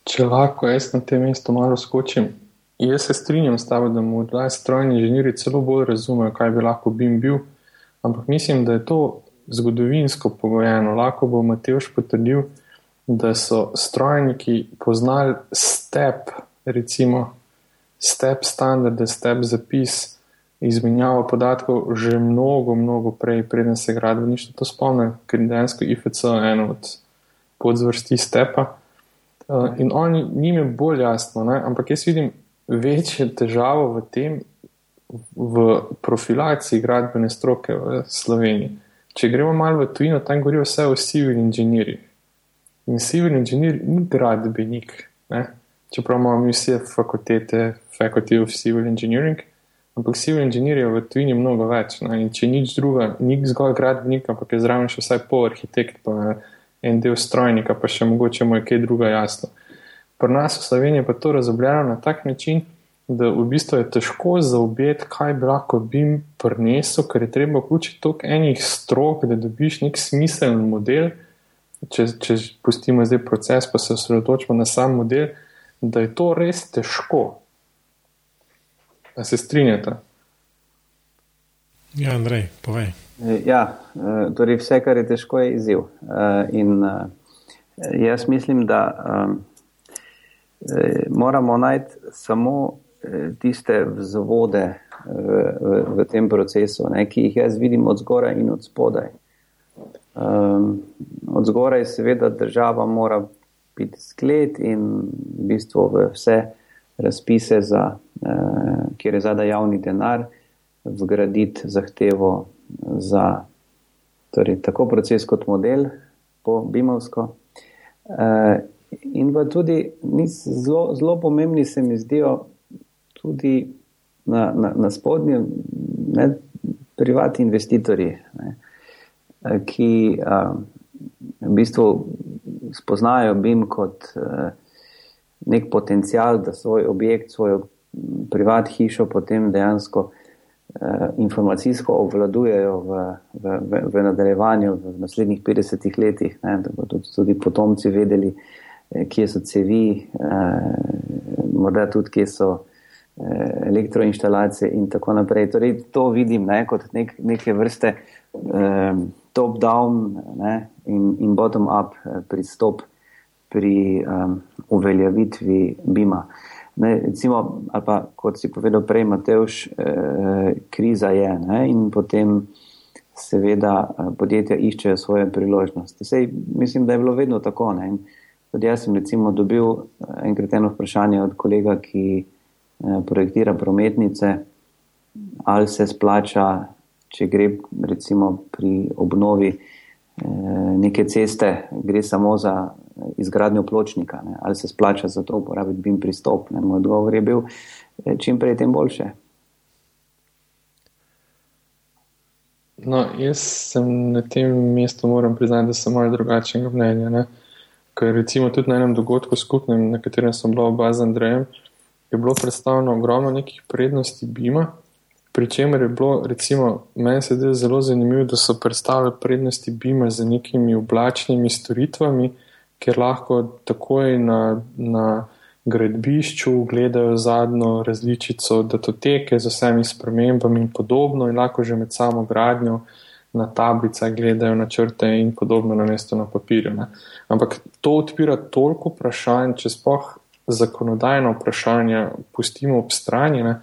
Če lahko jaz na tem mestu malo skočim, jaz se strinjam s tabo, da morda strojni inženirji celo bolj razumejo, kaj bi lahko BIM bil, ampak mislim, da je to zgodovinsko pogojeno. Lahko bo Mateoš potrdil, da so strojniki poznali step, recimo step standarde, step zapis, izmenjava podatkov že mnogo, mnogo prej, preden se gradbeništvo to spomne, ker dejansko IFC je eno od podzvrsti stepa. Uh, in oni, njim je bolj jasno, ne? ampak jaz vidim večjo težavo v tem, v profilaciji gradbene stroke v Sloveniji. Če gremo malo v tujino, tam govorijo vse o civil inženirjih. In civil inženir ni gradbenik, ne? čeprav imamo mi vse fakultete, faculty of civil engineering, ampak civil inženirje v tujini mnogo več. Ne? In če nič druga, ni zgolj gradbenik, ampak je zraven še vsaj pol arhitekt, pa en del strojnika, pa še mogoče mu je kaj druga jasno. Pri nas v Sloveniji pa to razobljeno na tak način, da v bistvu je težko zaobjeti, kaj bi lahko BIM prinesel, ker je treba vključiti toliko enih strok, da dobiš nek smiseln model. Če, če pustimo zdaj proces, pa se osredotočimo na sam model, da je to res težko. A se strinjate? Ja, Andrej, povej. Ja, eh, torej vse, kar je težko, je izziv. Eh, in jaz mislim, da moramo najti samo tiste vzvode v, v, v tem procesu, ne, ki jih jaz vidim od zgoraj in od spodaj. Od zgoraj, seveda, država mora biti sklet in v bistvu v vse razpise, za, eh, kjer je zadaj javni denar, vgraditi zahtevo za torej, tako proces kot model po Bimovsko. Eh, in pa tudi zelo, zelo pomembni se mi zdijo tudi na, na, na spodnjem, ne, privati investitorji, ne, ki a, v bistvu spoznajo BIM kot uh, nek potencial, da svoj objekt, svojo privat hišo potem dejansko uh, informacijsko obvladujejo v, v, v, v nadaljevanju v naslednjih 50 letih, ne, da bodo tudi potomci vedeli, eh, kje so cevi, uh, morda tudi kje so elektroinštalacije in tako naprej. Torej, to vidim ne, kot nek, neke vrste um, top-down in, in bottom-up eh, pristop pri um, uveljavitvi BIM-a. Recimo, ali pa kot si povedal prej, Mateoš, eh, kriza je ne? in potem seveda eh, podjetja iščejo svoje priložnosti. Sej, mislim, da je bilo vedno tako. Ne? Tudi jaz sem recimo dobil eh, enkrat eno vprašanje od kolega, ki eh, projektira prometnice, ali se splača če gre recimo pri obnovi eh, neke ceste, gre samo za izgradnjo pločnika, ne, ali se splača za to uporabiti BIM pristop. Ne. Moj odgovor je bil, eh, čim prej, tem boljše. No, jaz sem na tem mestu, moram priznati, da sem malo drugačnega mnenja. Ne. Ker recimo tudi na enem dogodku skupnem, na katerem sem bila oba z Andrejem, je bilo predstavljeno ogromno nekih prednosti BIM-a, Pri čemer je bilo, recimo, meni se zdi zelo zanimivo, da so predstavili prednosti BIM-a z nekimi oblačnimi storitvami, ker lahko takoj na, na gradbišču, gledajo zadnjo različico datoteke z vsemi spremembami in podobno, in lahko že med samo gradnjo na tablicah gledajo načrte in podobno na mesto na papirju. Ne. Ampak to odpira toliko vprašanj, če spoh zakonodajno vprašanje pustimo ob strani. Ne.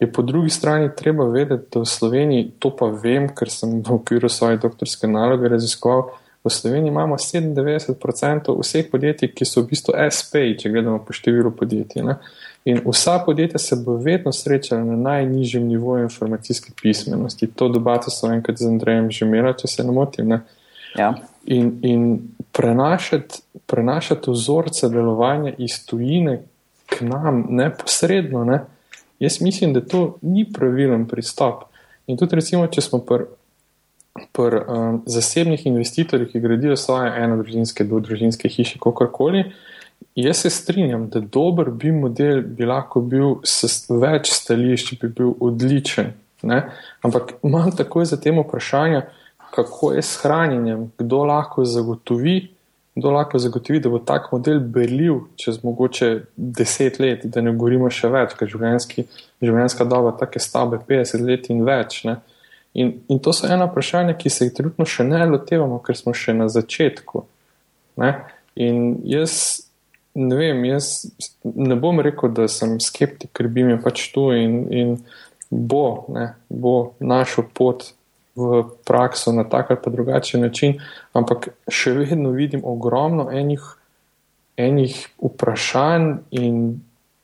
Je po drugi strani treba vedeti, da v Sloveniji, to pa vem, ker sem v okviru svoje doktorske naloge raziskoval, v Sloveniji imamo 97% vseh podjetij, ki so v bistvu SP, če gledamo po številu podjetij. Ne? In vsa podjetja se bo vedno srečala na najnižjem nivoju informacijske pismenosti. To debato so enkrat z Andrejem že imela, če se ne motim. Ne? Ja. In, in prenašati, prenašati vzorce delovanja iz tujine k nam neposredno, ne? jaz mislim, da to ni pravilen pristop. In tudi, recimo, če smo pri pri um, zasebnih investitorjih, ki gradijo svoje enodružinske, dvodružinske hiše, kakorkoli, jaz se strinjam, da dober bi model bi lahko bil s več stališč, bi bil odličen. Ne? Ampak imam takoj za tem vprašanje, kako je s hranjenjem, kdo lahko zagotovi. Kdo lahko zagotovi, da bo tak model berljiv čez mogoče deset let, da ne govorimo še več, ker življenjska doba take stavbe 50 let in več. Ne? In, in to so ena vprašanja, ki se jih trenutno še ne lotevamo, ker smo še na začetku. Ne? In jaz ne vem, jaz ne bom rekel, da sem skeptik, ker bi mi pač tu in, in bo, ne, bo našel pot v prakso na tak ali pa drugačen način, ampak še vedno vidim ogromno enih, enih vprašanj in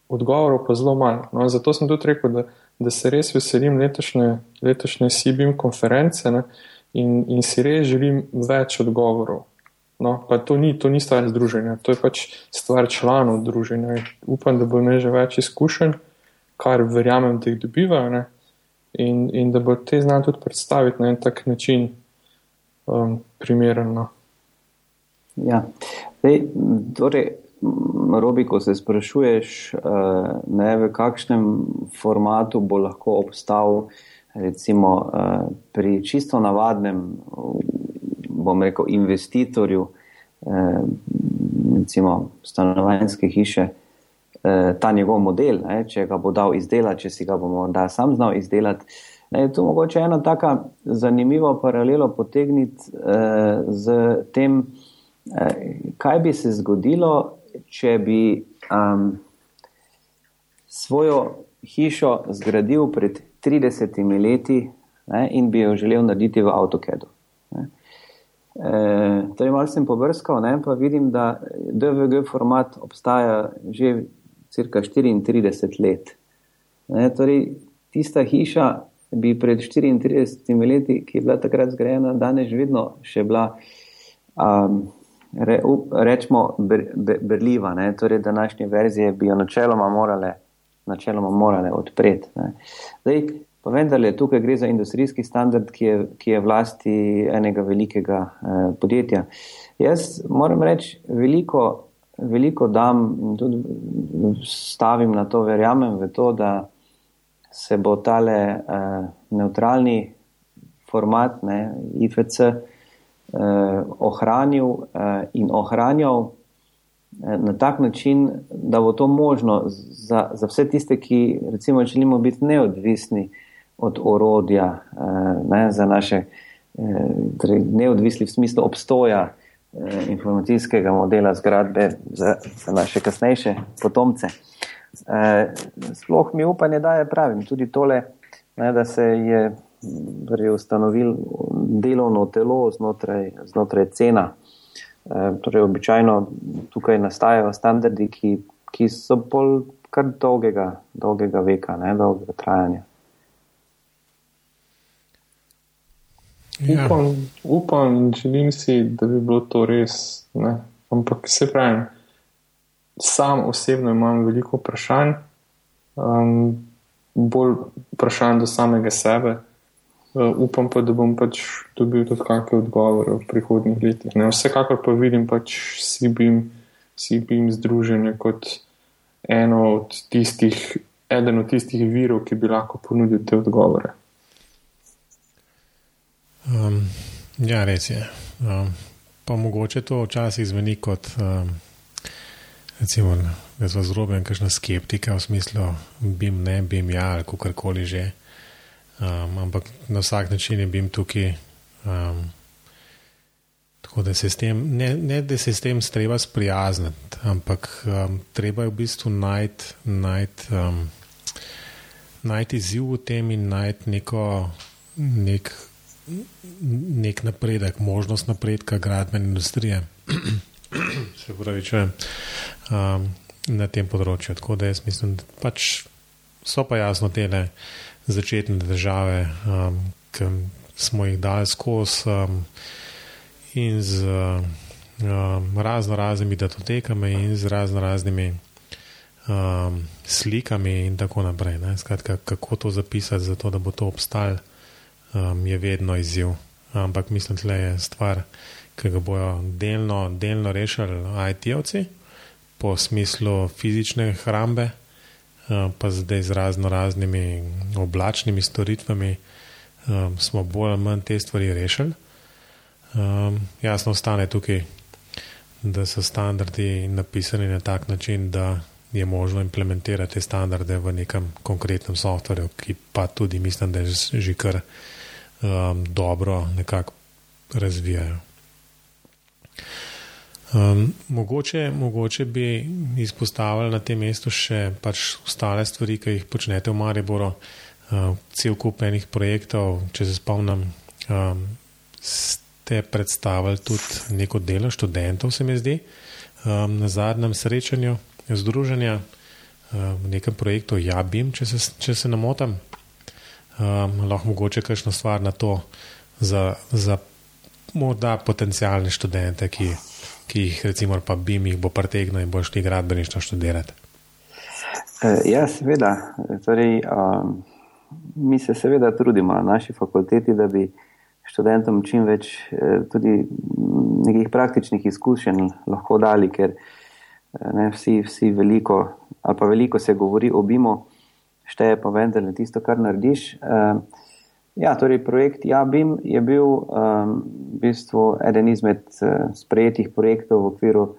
odgovorov pa zelo malo. No, zato sem tudi rekel, da da se res veselim letošnje, letošnje Sibim konference ne, in, in si res želim več odgovorov. No, pa to ni, to ni stvar združenja, to je pač stvar članov združenja. Upam, da bo imel že več izkušenj, kar verjamem, da jih dobivajo ne, in, in da bo te znal tudi predstaviti na en tak način um, primerno. Ja, Zdaj, torej, Robi, ko se sprašuješ, eh, ne, v kakšnem formatu bo lahko obstal, recimo eh, pri čisto navadnem, bom rekel, investitorju, eh, recimo stanovanjske hiše, ta njegov model, ne, če ga bo dal izdelati, če si ga bomo da sam znal izdelati. Ne, je to mogoče eno tako zanimivo paralelo potegniti z tem, kaj bi se zgodilo, če bi um, svojo hišo zgradil pred 30 leti ne, in bi jo želel narediti v AutoCAD-u. E, to je malce pobrskal, ne, pa vidim, da DVG format obstaja že cirka 34 let. Ne, torej, tista hiša bi pred 34 leti, ki je bila takrat zgrajena, danes vedno še bila. Um, re, rečemo, berljiva. Ne? Torej, današnje verzije bi jo načeloma morale, načeloma morale odpreti. Zdaj, pa vendarle, tukaj gre za industrijski standard, ki je, ki je vlasti enega velikega eh, podjetja. Jaz moram reči, veliko, veliko dam in tudi stavim na to, verjamem v to, da se bo tale eh, neutralni format, ne, IFC, eh, ohranil eh, in ohranjal eh, na tak način, da bo to možno za, za vse tiste, ki recimo želimo biti neodvisni od orodja, eh, ne, za naše eh, torej neodvisni v smislu obstoja informacijskega modela zgradbe za, za naše kasnejše potomce. Eh, sploh mi upanje daje pravim, tudi tole, ne, da se je ustanovil delovno telo znotraj, znotraj cena. E, torej, običajno tukaj nastajajo standardi, ki, ki so bolj kar dolgega, dolgega veka, ne, dolgega trajanja. Ja. Upam, upam in želim si, da bi bilo to res. Ne. Ampak se pravim, sam osebno imam veliko vprašanj, um, bolj vprašanj do samega sebe. Uh, upam pa, da bom pač dobil tudi kakšne odgovore v prihodnjih letih. Ne? Vsekakor pa vidim pač Sibim, Sibim združenje kot eno od tistih, eden od tistih virov, ki bi lahko ponudil te odgovore. Um, ja, res je. Um, pa mogoče to včasih zveni kot um, recimo, jaz vas zrobim, kakšna skeptika v smislu, bim ne, bim ja, ali kakorkoli že. Um, ampak na vsak način je bim tukaj. Um, tako da se s tem, ne, ne da se s tem treba sprijazniti, ampak um, treba je v bistvu najti najt, um, najt izziv v tem in najti neko, nek, nek napredek, možnost napredka gradbene industrije. [CLEARS THROAT] se pravi, če um, na tem področju. Tako da jaz mislim, da pač so pa jasno tele začetne države, um, ki smo jih dali skozi um, in z um, razno raznimi datotekami in z razno raznimi um, slikami in tako naprej. Skratka, kako to zapisati, zato da bo to obstal, um, je vedno izziv. Ampak mislim, da je stvar, ki ga bojo delno, delno rešili IT-ovci po smislu fizične hrambe. Eh, pa zdaj z razno raznimi oblačnimi storitvami um, smo bolj ali manj te stvari rešili. Um, jasno ostane tukaj, da so standardi napisani na tak način, da je možno implementirati te standarde v nekem konkretnem softverju, ki pa tudi mislim, da je že kar um, dobro nekako razvijajo. Um, mogoče, mogoče bi izpostavili na tem mestu še pač ostale stvari, ki jih počnete v Mariboru, uh, cel kup enih projektov. Če se spomnim, um, ste predstavili tudi neko delo študentov, se mi zdi, um, na zadnjem srečanju združenja um, v nekem projektu Jabim, če se, če se namotam. Um, lahko mogoče kakšno stvar na to za, za morda potencijalne študente, ki ki jih recimo pa bi jih bo pretegnil in bo šli gradbeništvo študirati? E, ja, seveda. Torej, um, mi se seveda trudimo na naši fakulteti, da bi študentom čim več e, tudi nekih praktičnih izkušenj lahko dali, ker e, ne, vsi, vsi veliko, ali pa veliko se govori o BIM-u, šteje pa vendar ne tisto, kar narediš. Uh, Ja, torej projekt Jabim je bil um, v bistvu eden izmed uh, sprejetih projektov v okviru uh,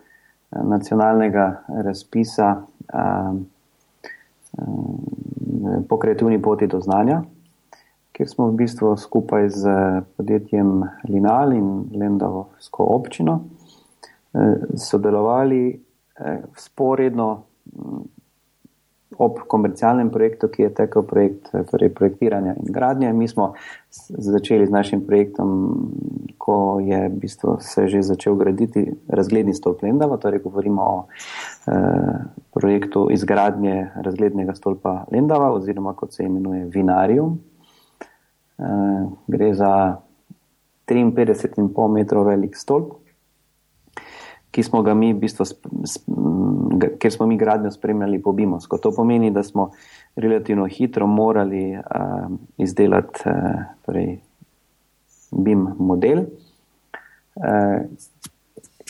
nacionalnega razpisa um, um, po kreativni poti do znanja, kjer smo v bistvu skupaj z podjetjem Linal in Lendavsko občino uh, sodelovali sporedno ob komercialnem projektu, ki je tekel projekt torej projektiranja in gradnje. Mi smo začeli z našim projektom, ko je v bistvu se že začel graditi razgledni stolp Lendava, torej govorimo o eh, projektu izgradnje razglednega stolpa Lendava oziroma kot se imenuje Vinarium. Eh, gre za 53,5 metrov velik stolp, ki smo ga mi, v bistvu, ker smo mi gradnjo spremljali po BIM-ovsko. To pomeni, da smo relativno hitro morali uh, izdelati uh, torej BIM model, uh,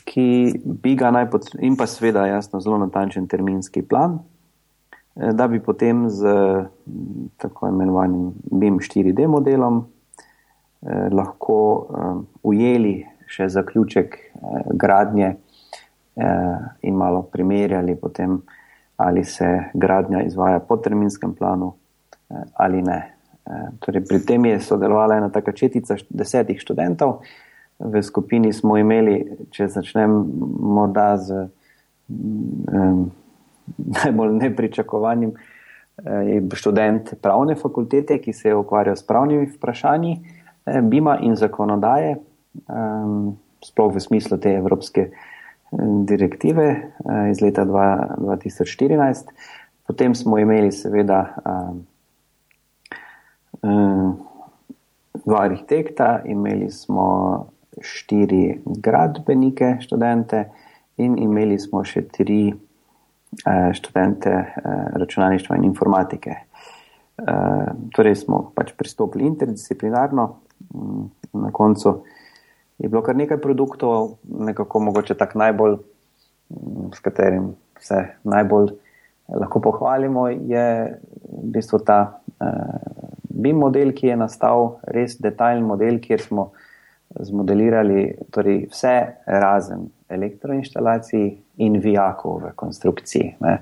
ki bi ga naj potrebovali, in pa seveda, jasno, zelo natančen terminski plan, uh, da bi potem z tako imenovanim BIM 4D modelom uh, lahko uh, ujeli še zaključek uh, gradnje. Eh, in malo primerjali, potem, ali se gradnja izvaja po terminskem planu eh, ali ne. Eh, torej, pri tem je sodelovala ena taka četica desetih študentov. V skupini smo imeli, če začnem morda z um, [LAUGHS] najbolj nepričakovanim, je študent pravne fakultete, ki se je ukvarjal s pravnimi vprašanji, bima in zakonodaje, um, sploh v smislu te evropske uh, direktive eh, iz leta 2014. Potem smo imeli seveda eh, eh, dva arhitekta, imeli smo štiri gradbenike, študente in imeli smo še tri študente računalništva in informatike. Torej smo pač pristopili interdisciplinarno, mm, na koncu je bilo kar nekaj produktov, nekako mogoče tak najbolj, mm, s katerim se najbolj lahko pohvalimo, je v bistvu ta uh, BIM model, ki je nastal, res detajlen model, kjer smo zmodelirali torej vse razen elektroinštalacij in vijakov v konstrukciji. Ne.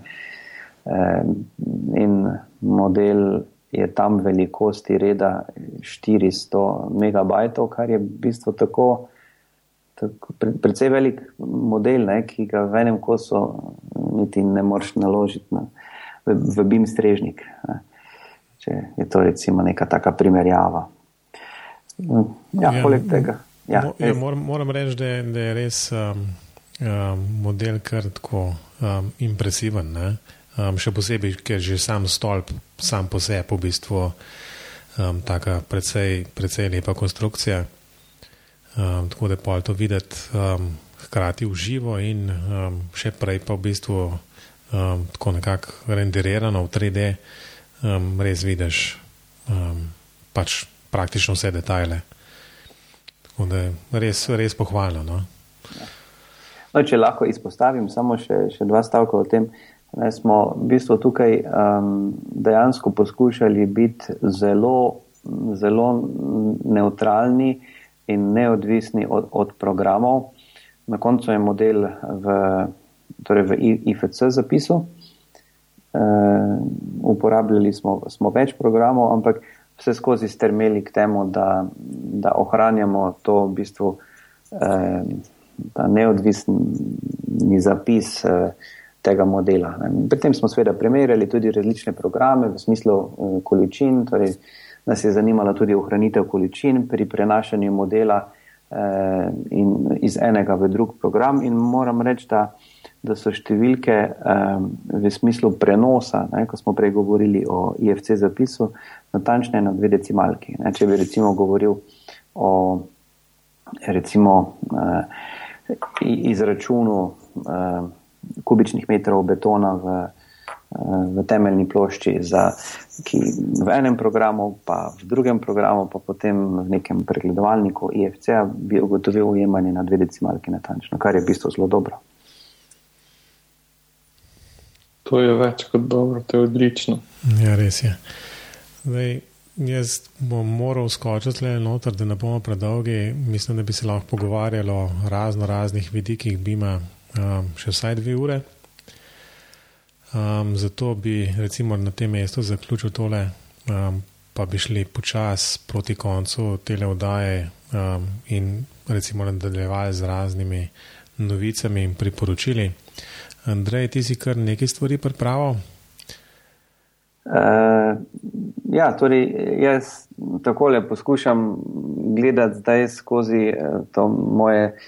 In model je tam velikosti reda 400 megabajtov, kar je v bistvu tako, tako precej velik model, ne, ki ga v enem kosu niti ne moreš naložiti na, v, v BIM strežnik. Ne. Če je to recimo neka taka primerjava. Ja, ja, poleg tega. Ja, ja, moram, moram reči, da, da je res um, um, model kar tako um, impresiven. Ne? Um, še posebej, ker že sam stolp, sam po sebi, v bistvu, um, tako precej, precej lepa konstrukcija. Um, tako da je pol to videti um, hkrati v živo, in um, še prej pa v bistvu um, tako nekako renderirano v 3D, um, res vidiš um, pač praktično vse detajle. Tako da je res, res pohvalno. No? No, če lahko izpostavim samo še, še dva stavka o tem, Ne, smo v bistvu tukaj um, dejansko poskušali biti zelo, zelo neutralni in neodvisni od, od programov. Na koncu je model v, torej v IFC zapisu. E, uporabljali smo, smo več programov, ampak vse skozi strmeli k temu, da, da ohranjamo to v bistvu e, neodvisni zapis. E, tega modela. Pri tem smo seveda primerjali tudi različne programe v smislu uh, količin, torej nas je zanimala tudi ohranitev količin pri prenašanju modela uh, in, iz enega v drug program in moram reči, da, da so številke um, v smislu prenosa, ne, ko smo prej govorili o IFC zapisu, natančne na dve decimalki. Ne, če bi recimo govoril o recimo uh, izračunu uh, kubičnih metrov betona v, eh, v temeljni plošči, za, ki v enem programu, pa v drugem programu, pa potem v nekem pregledovalniku IFC, bi ugotovil ujemanje na dve decimalki natančno, kar je v bistvu zelo dobro. To je več kot dobro, to je odlično. Ja, res je. Zdaj, jaz bom moral skočiti le noter, da ne bomo predolgi. Mislim, da bi se lahko pogovarjali o razno raznih vidikih Bima, um, še vsaj dve ure. Um, zato bi recimo na tem mestu zaključil tole, um, pa bi šli počasi proti koncu tele oddaje um, in recimo nadaljevali z raznimi novicami in priporočili. Andrej, ti si kar nekaj stvari pripravil? Uh, ja, torej jaz takole poskušam gledati zdaj skozi uh, to moje uh,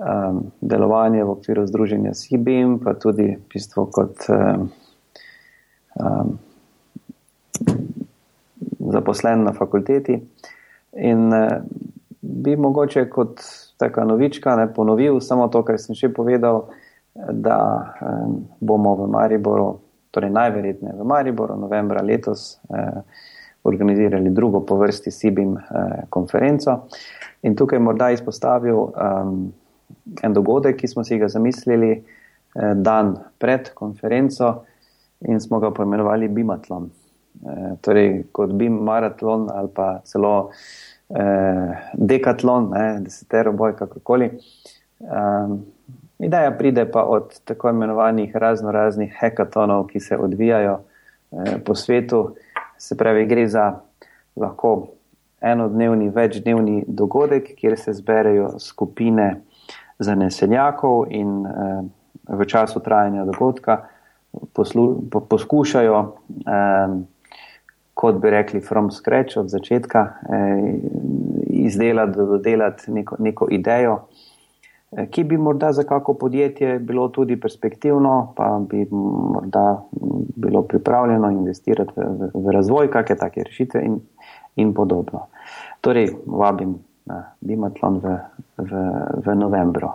um, delovanje v okviru združenja SIBIM, pa tudi v bistvu kot um, um, zaposlen na fakulteti. In uh, bi mogoče kot taka novička ne ponovil samo to, kar sem še povedal, da um, bomo v Mariboru, torej najverjetneje v Mariboru, novembra letos. Uh, Organizirali drugo po vrsti SIBIM eh, konferenco. In tukaj morda izpostavil um, en dogodek, ki smo si ga zamislili eh, dan pred konferenco in smo ga poimenovali Bimatlon. Eh, torej, kot Bim maratlon ali pa celo eh, dekatlon, ne, desetero boj, kakorkoli. Um, ideja pride pa od tako imenovanih razno raznih hekatonov, ki se odvijajo eh, po svetu. Se pravi, gre za lahko enodnevni, večdnevni dogodek, kjer se zberejo skupine zanesenjakov in eh, v času trajanja dogodka poslu, po, poskušajo, eh, kot bi rekli, from scratch, od začetka, eh, izdelati, dodelati neko, neko idejo, eh, ki bi morda za kako podjetje bilo tudi perspektivno, pa bi morda bilo pripravljeno investirati v, v, v razvoj kakšne take rešitve in, in podobno. Torej, vabim na Bimatlon v, v, v novembru.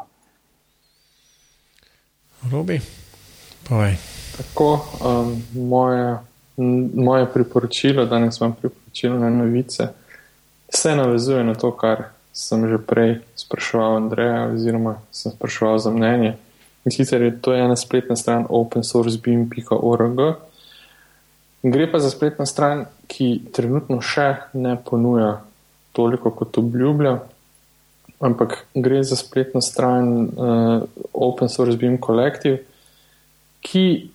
Robi, povej. Tako, um, moje, moje priporočilo, danes imam priporočilo na novice, se navezuje na to, kar sem že prej spraševal Andreja, oziroma sem spraševal za mnenje. In sicer je to ena spletna stran opensourcebim.org. Gre pa za spletno stran, ki trenutno še ne ponuja toliko, kot obljublja. ampak gre za spletno stran uh, Open Source Beam Collective, ki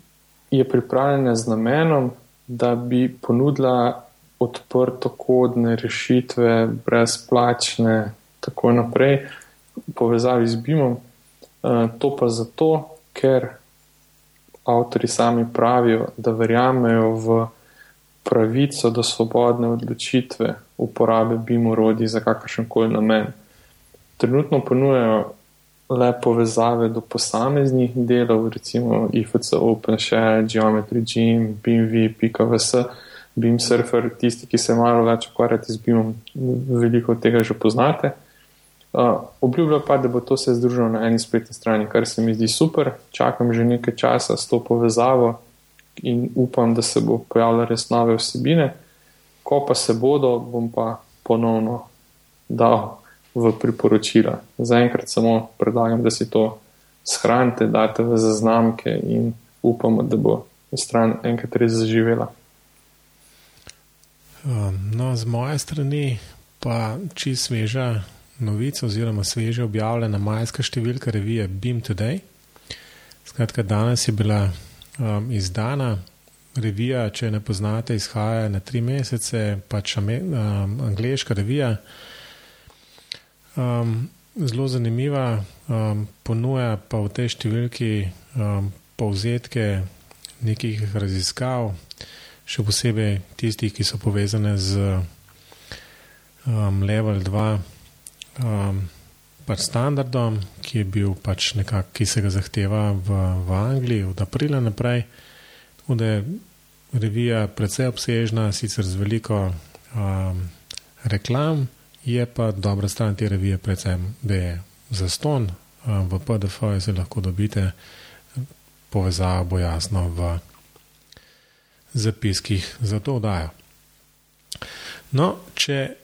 je pripravljena z namenom, da bi ponudila odprto kodne rešitve, brezplačne, tako naprej, v povezavi z BIM-om. Uh, to pa zato, ker avtori sami pravijo, da verjamejo v pravico do svobodne odločitve uporabe BIM-orodij za kakršen koli namen. Trenutno ponujajo le povezave do posameznih delov, recimo IFC, OpenShare, Geometry, Gym, BIMV, PKVS, BIMSurfer, tisti, ki se malo več ukvarjate z BIM-om, veliko tega že poznate. Uh, Obljublja pa, da bo to se združilo na eni spletni strani, kar se mi zdi super. Čakam že nekaj časa s to povezavo in upam, da se bo pojavila res nove vsebine. Ko pa se bodo, bom pa ponovno dal v priporočila. Zaenkrat samo predlagam, da si to shranite, date v zaznamke in upamo, da bo stran enkrat res zaživela. Um, no, z moje strani pa čist sveža novica oziroma sveže objavljena majska številka revije Beam Today. Skratka, danes je bila um, izdana revija, če ne poznate, izhaja na tri mesece, pač um, angliška revija. Um, zelo zanimiva, um, ponuja pa v tej številki um, povzetke nekih raziskav, še posebej tistih, ki so povezane z um, level 2 um, pač standardom, ki je bil pač nekako, ki se ga zahteva v, v Angliji od aprila naprej. Tako da je revija precej obsežna, sicer z veliko um, reklam, je pa dobra stran te revije, predvsem, da je zaston um, v PDF-ju, se lahko dobite, povezava bo jasno v zapiskih za to oddajo. No, če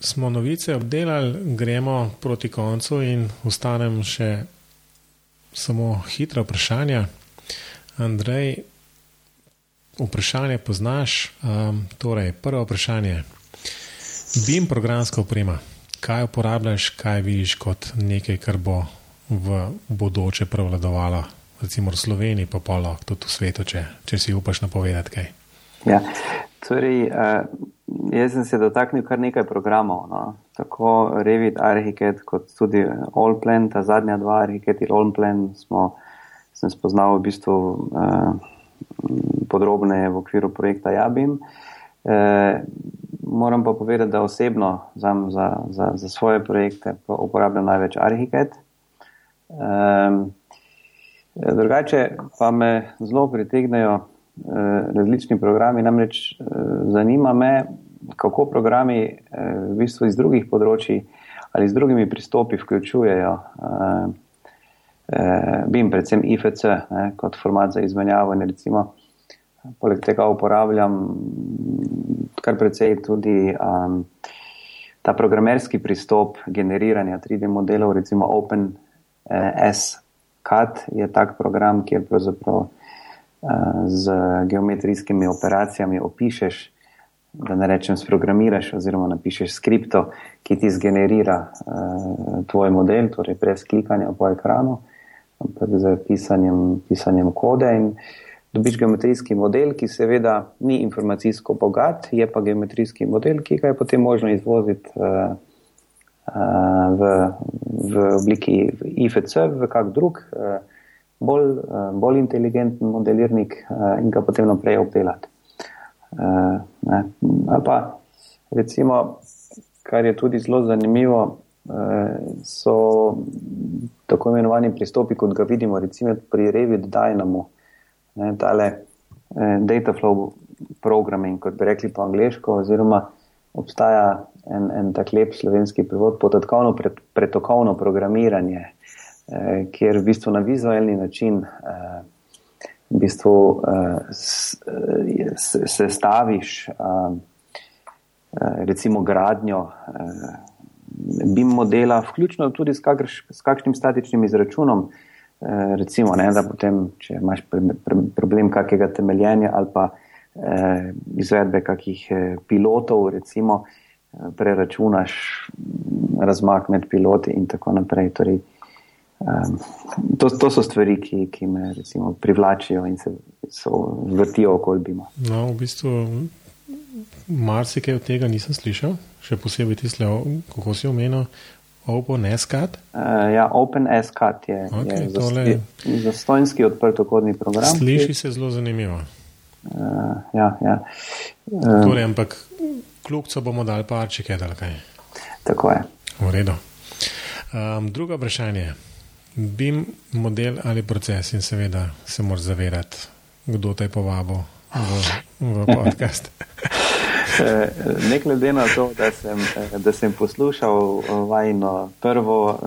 smo novice obdelali, gremo proti koncu in ostanem še samo hitra vprašanja. Andrej, vprašanje poznaš. Um, torej, prvo vprašanje. BIM programska oprema. Kaj uporabljaš, kaj vidiš kot nekaj, kar bo v bodoče prevladovalo, recimo v Sloveniji, pa pa lahko tudi v svetu, če, če si upaš napovedati kaj? Ja, torej, uh, jaz sem se dotaknil kar nekaj programov, no. tako Revit, Archicad, kot tudi Allplan, ta zadnja dva, Archicad in Allplan, smo, sem spoznal v bistvu uh, podrobneje v okviru projekta Jabim. Uh, moram pa povedati, da osebno za, za, za, za svoje projekte uporabljam največ Archicad. Um, drugače pa me zelo pritegnejo Eh, različni programi. Namreč eh, zanima me, kako programi eh, v bistvu iz drugih področji ali z drugimi pristopi vključujejo BIM, predvsem IFC, ne, kot format za izmenjavo. Recimo, poleg tega uporabljam kar precej tudi um, ta programerski pristop generiranja 3D modelov, recimo OpenS. CAD je tak program, kjer pravzaprav z geometrijskimi operacijami opišeš, da ne rečem, sprogramiraš oziroma napišeš skripto, ki ti zgenerira uh, tvoj model, torej brez klikanja po ekranu, ampak z pisanjem, pisanjem kode in dobiš geometrijski model, ki seveda ni informacijsko bogat, je pa geometrijski model, ki ga je potem možno izvoziti uh, uh, v, v obliki IFC, v kak drug. Uh, bolj, uh, bolj inteligenten modelirnik uh, in ga potem naprej obdelati. Uh, Ali pa recimo, kar je tudi zelo zanimivo, so tako imenovani pristopi, kot ga vidimo recimo pri Revit Dynamo, ne, tale uh, data flow programming, kot bi rekli po angliško, oziroma obstaja en, en tak lep slovenski prevod, podatkovno pretokovno programiranje. Eh, kjer v bistvu na vizualni način eh, v bistvu eh, se staviš recimo gradnjo BIM modela, vključno tudi s, kakrš, s kakšnim statičnim izračunom, recimo, ne, da potem, če imaš problem kakega temeljenja ali pa izvedbe kakih pilotov, recimo, preračunaš razmak med piloti in tako naprej. Torej, um, to, to so stvari, ki, ki me recimo, privlačijo in se vrtijo okoli Bima. No, v bistvu marsikaj od tega nisem slišal, še posebej tiste, kako si omenil. OpenSCAT? Uh, ja, OpenSCAT je, okay, je tole... zastojnski odprtokodni program. Sliši se zelo zanimivo. Uh, ja, ja. Uh, torej, ampak kljubco bomo dali parčike, da kaj. Tako je. V redu. Um, drugo vprašanje. BIM model ali proces in seveda se moraš zavedati, kdo te je povabil v, v podcast. [LAUGHS] Eh, ne glede na to, da sem, eh, da sem poslušal vajno prvo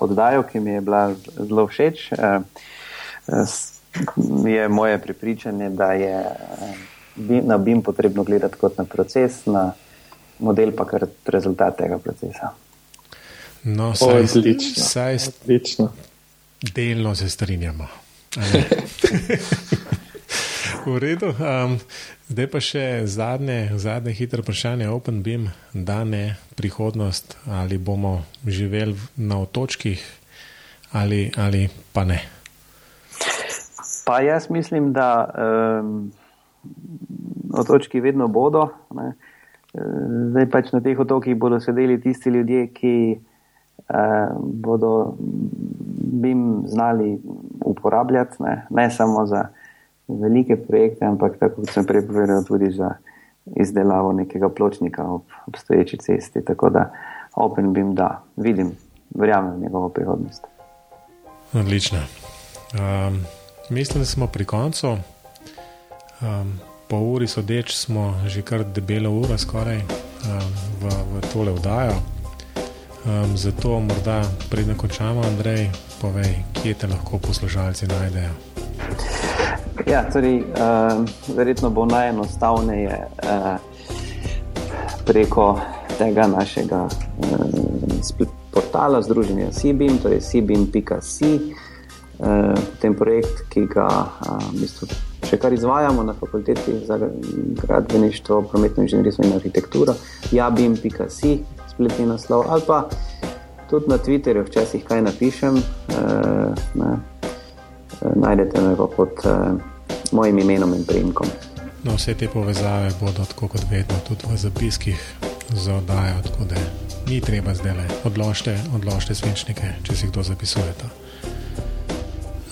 oddajo, ki mi je bila zelo všeč, je moje prepričanje, da je na BIM potrebno gledati kot na proces, na model pa kot rezultat tega procesa. No, saj, odlično. Saj, odlično. Delno se strinjamo. [LAUGHS] v redu. Um, zdaj pa še zadnje, zadnje hitro vprašanje, Open Beam, da ne prihodnost, ali bomo živeli na otočkih ali, ali pa ne. Pa jaz mislim, da um, otočki vedno bodo. Ne. Zdaj pač na teh otokih bodo sedeli tisti ljudje, ki uh, bodo BIM znali uporabljati, ne, ne samo za velike projekte, ampak tako kot sem prej povedal, tudi za izdelavo nekega pločnika ob obstoječi cesti. Tako da Open BIM da, vidim, verjamem v njegovo prihodnost. Odlično. Um, mislim, da smo pri koncu. Um, po uri sodeč smo že kar debelo uro skoraj um, v, v tole vdajo. Um, zato morda predno končamo, Andrej, povej, kje te lahko poslušalci najdejo. Ja, torej, uh, verjetno bo najenostavneje uh, preko tega našega uh, portala Združenja Sibim, torej sibim.si. Uh, ten projekt, ki ga uh, bistvu, še kar izvajamo na fakulteti za gradbeništvo, prometno inženirstvo in arhitekturo, jabim.si, spletni naslov ali pa tudi na Twitterju, včasih kaj napišem. Uh, najdete me pa pod uh, mojim imenom in primkom. No, vse te povezave bodo, tako kot vedno, tudi v zapiskih za oddajo, tako da ni treba zdaj le odložite, odložite svinčnike, če si kdo zapisuje to.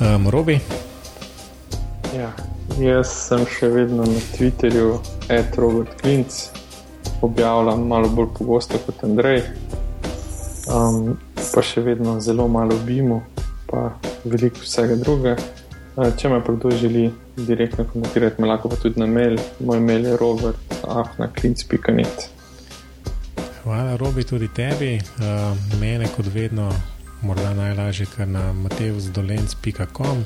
Um, Robi? Ja, jaz sem še vedno na Twitterju, et Robert Klinc, objavljam malo bolj pogosto kot Andrej, um, pa še vedno zelo malo bimo, pa veliko vsega drugega. Če me kdo želi direktno kontaktirati, me lahko pa tudi na mail. Moj mail je robert.afna.klinc.net. Hvala, Robi, tudi tebi. Mene kot vedno, morda najlažje, kar na matevzdolence.com,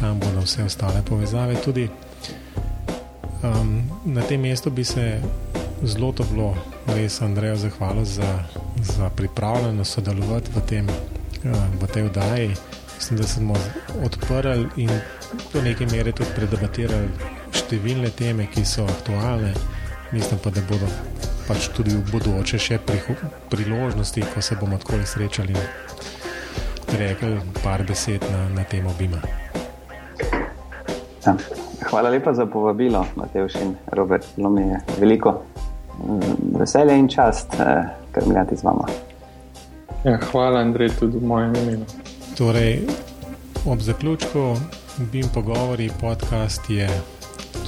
tam bodo vse ostale povezave. Tudi um, na tem mestu bi se zelo toplo, res Andrejo, zahvalil za, za pripravljenost sodelovati v tem v tej vdaji. Mislim, da smo odprli in do neke mere tudi predebatirali številne teme, ki so aktualne. Mislim pa, da bodo pač tudi v bodoče še priložnosti, ko se bomo tako srečali, rekli par besed na, na temo Bima. Ja. Hvala lepa za povabilo, Mateoš in Robert. Zelo mi je veliko mm, veselja in čast, eh, kar mi je z vama. Ja, hvala, Andrej, tudi v mojem imenu. Torej, ob zaključku BIM pogovori podcast je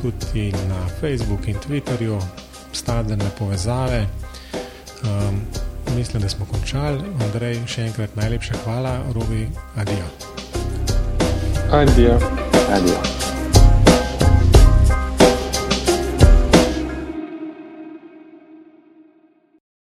tudi na Facebooku in Twitterju, stadene povezave. Um, mislim, da smo končali. Andrej, še enkrat najlepša hvala, Robi, adijo. Adijo. Adijo.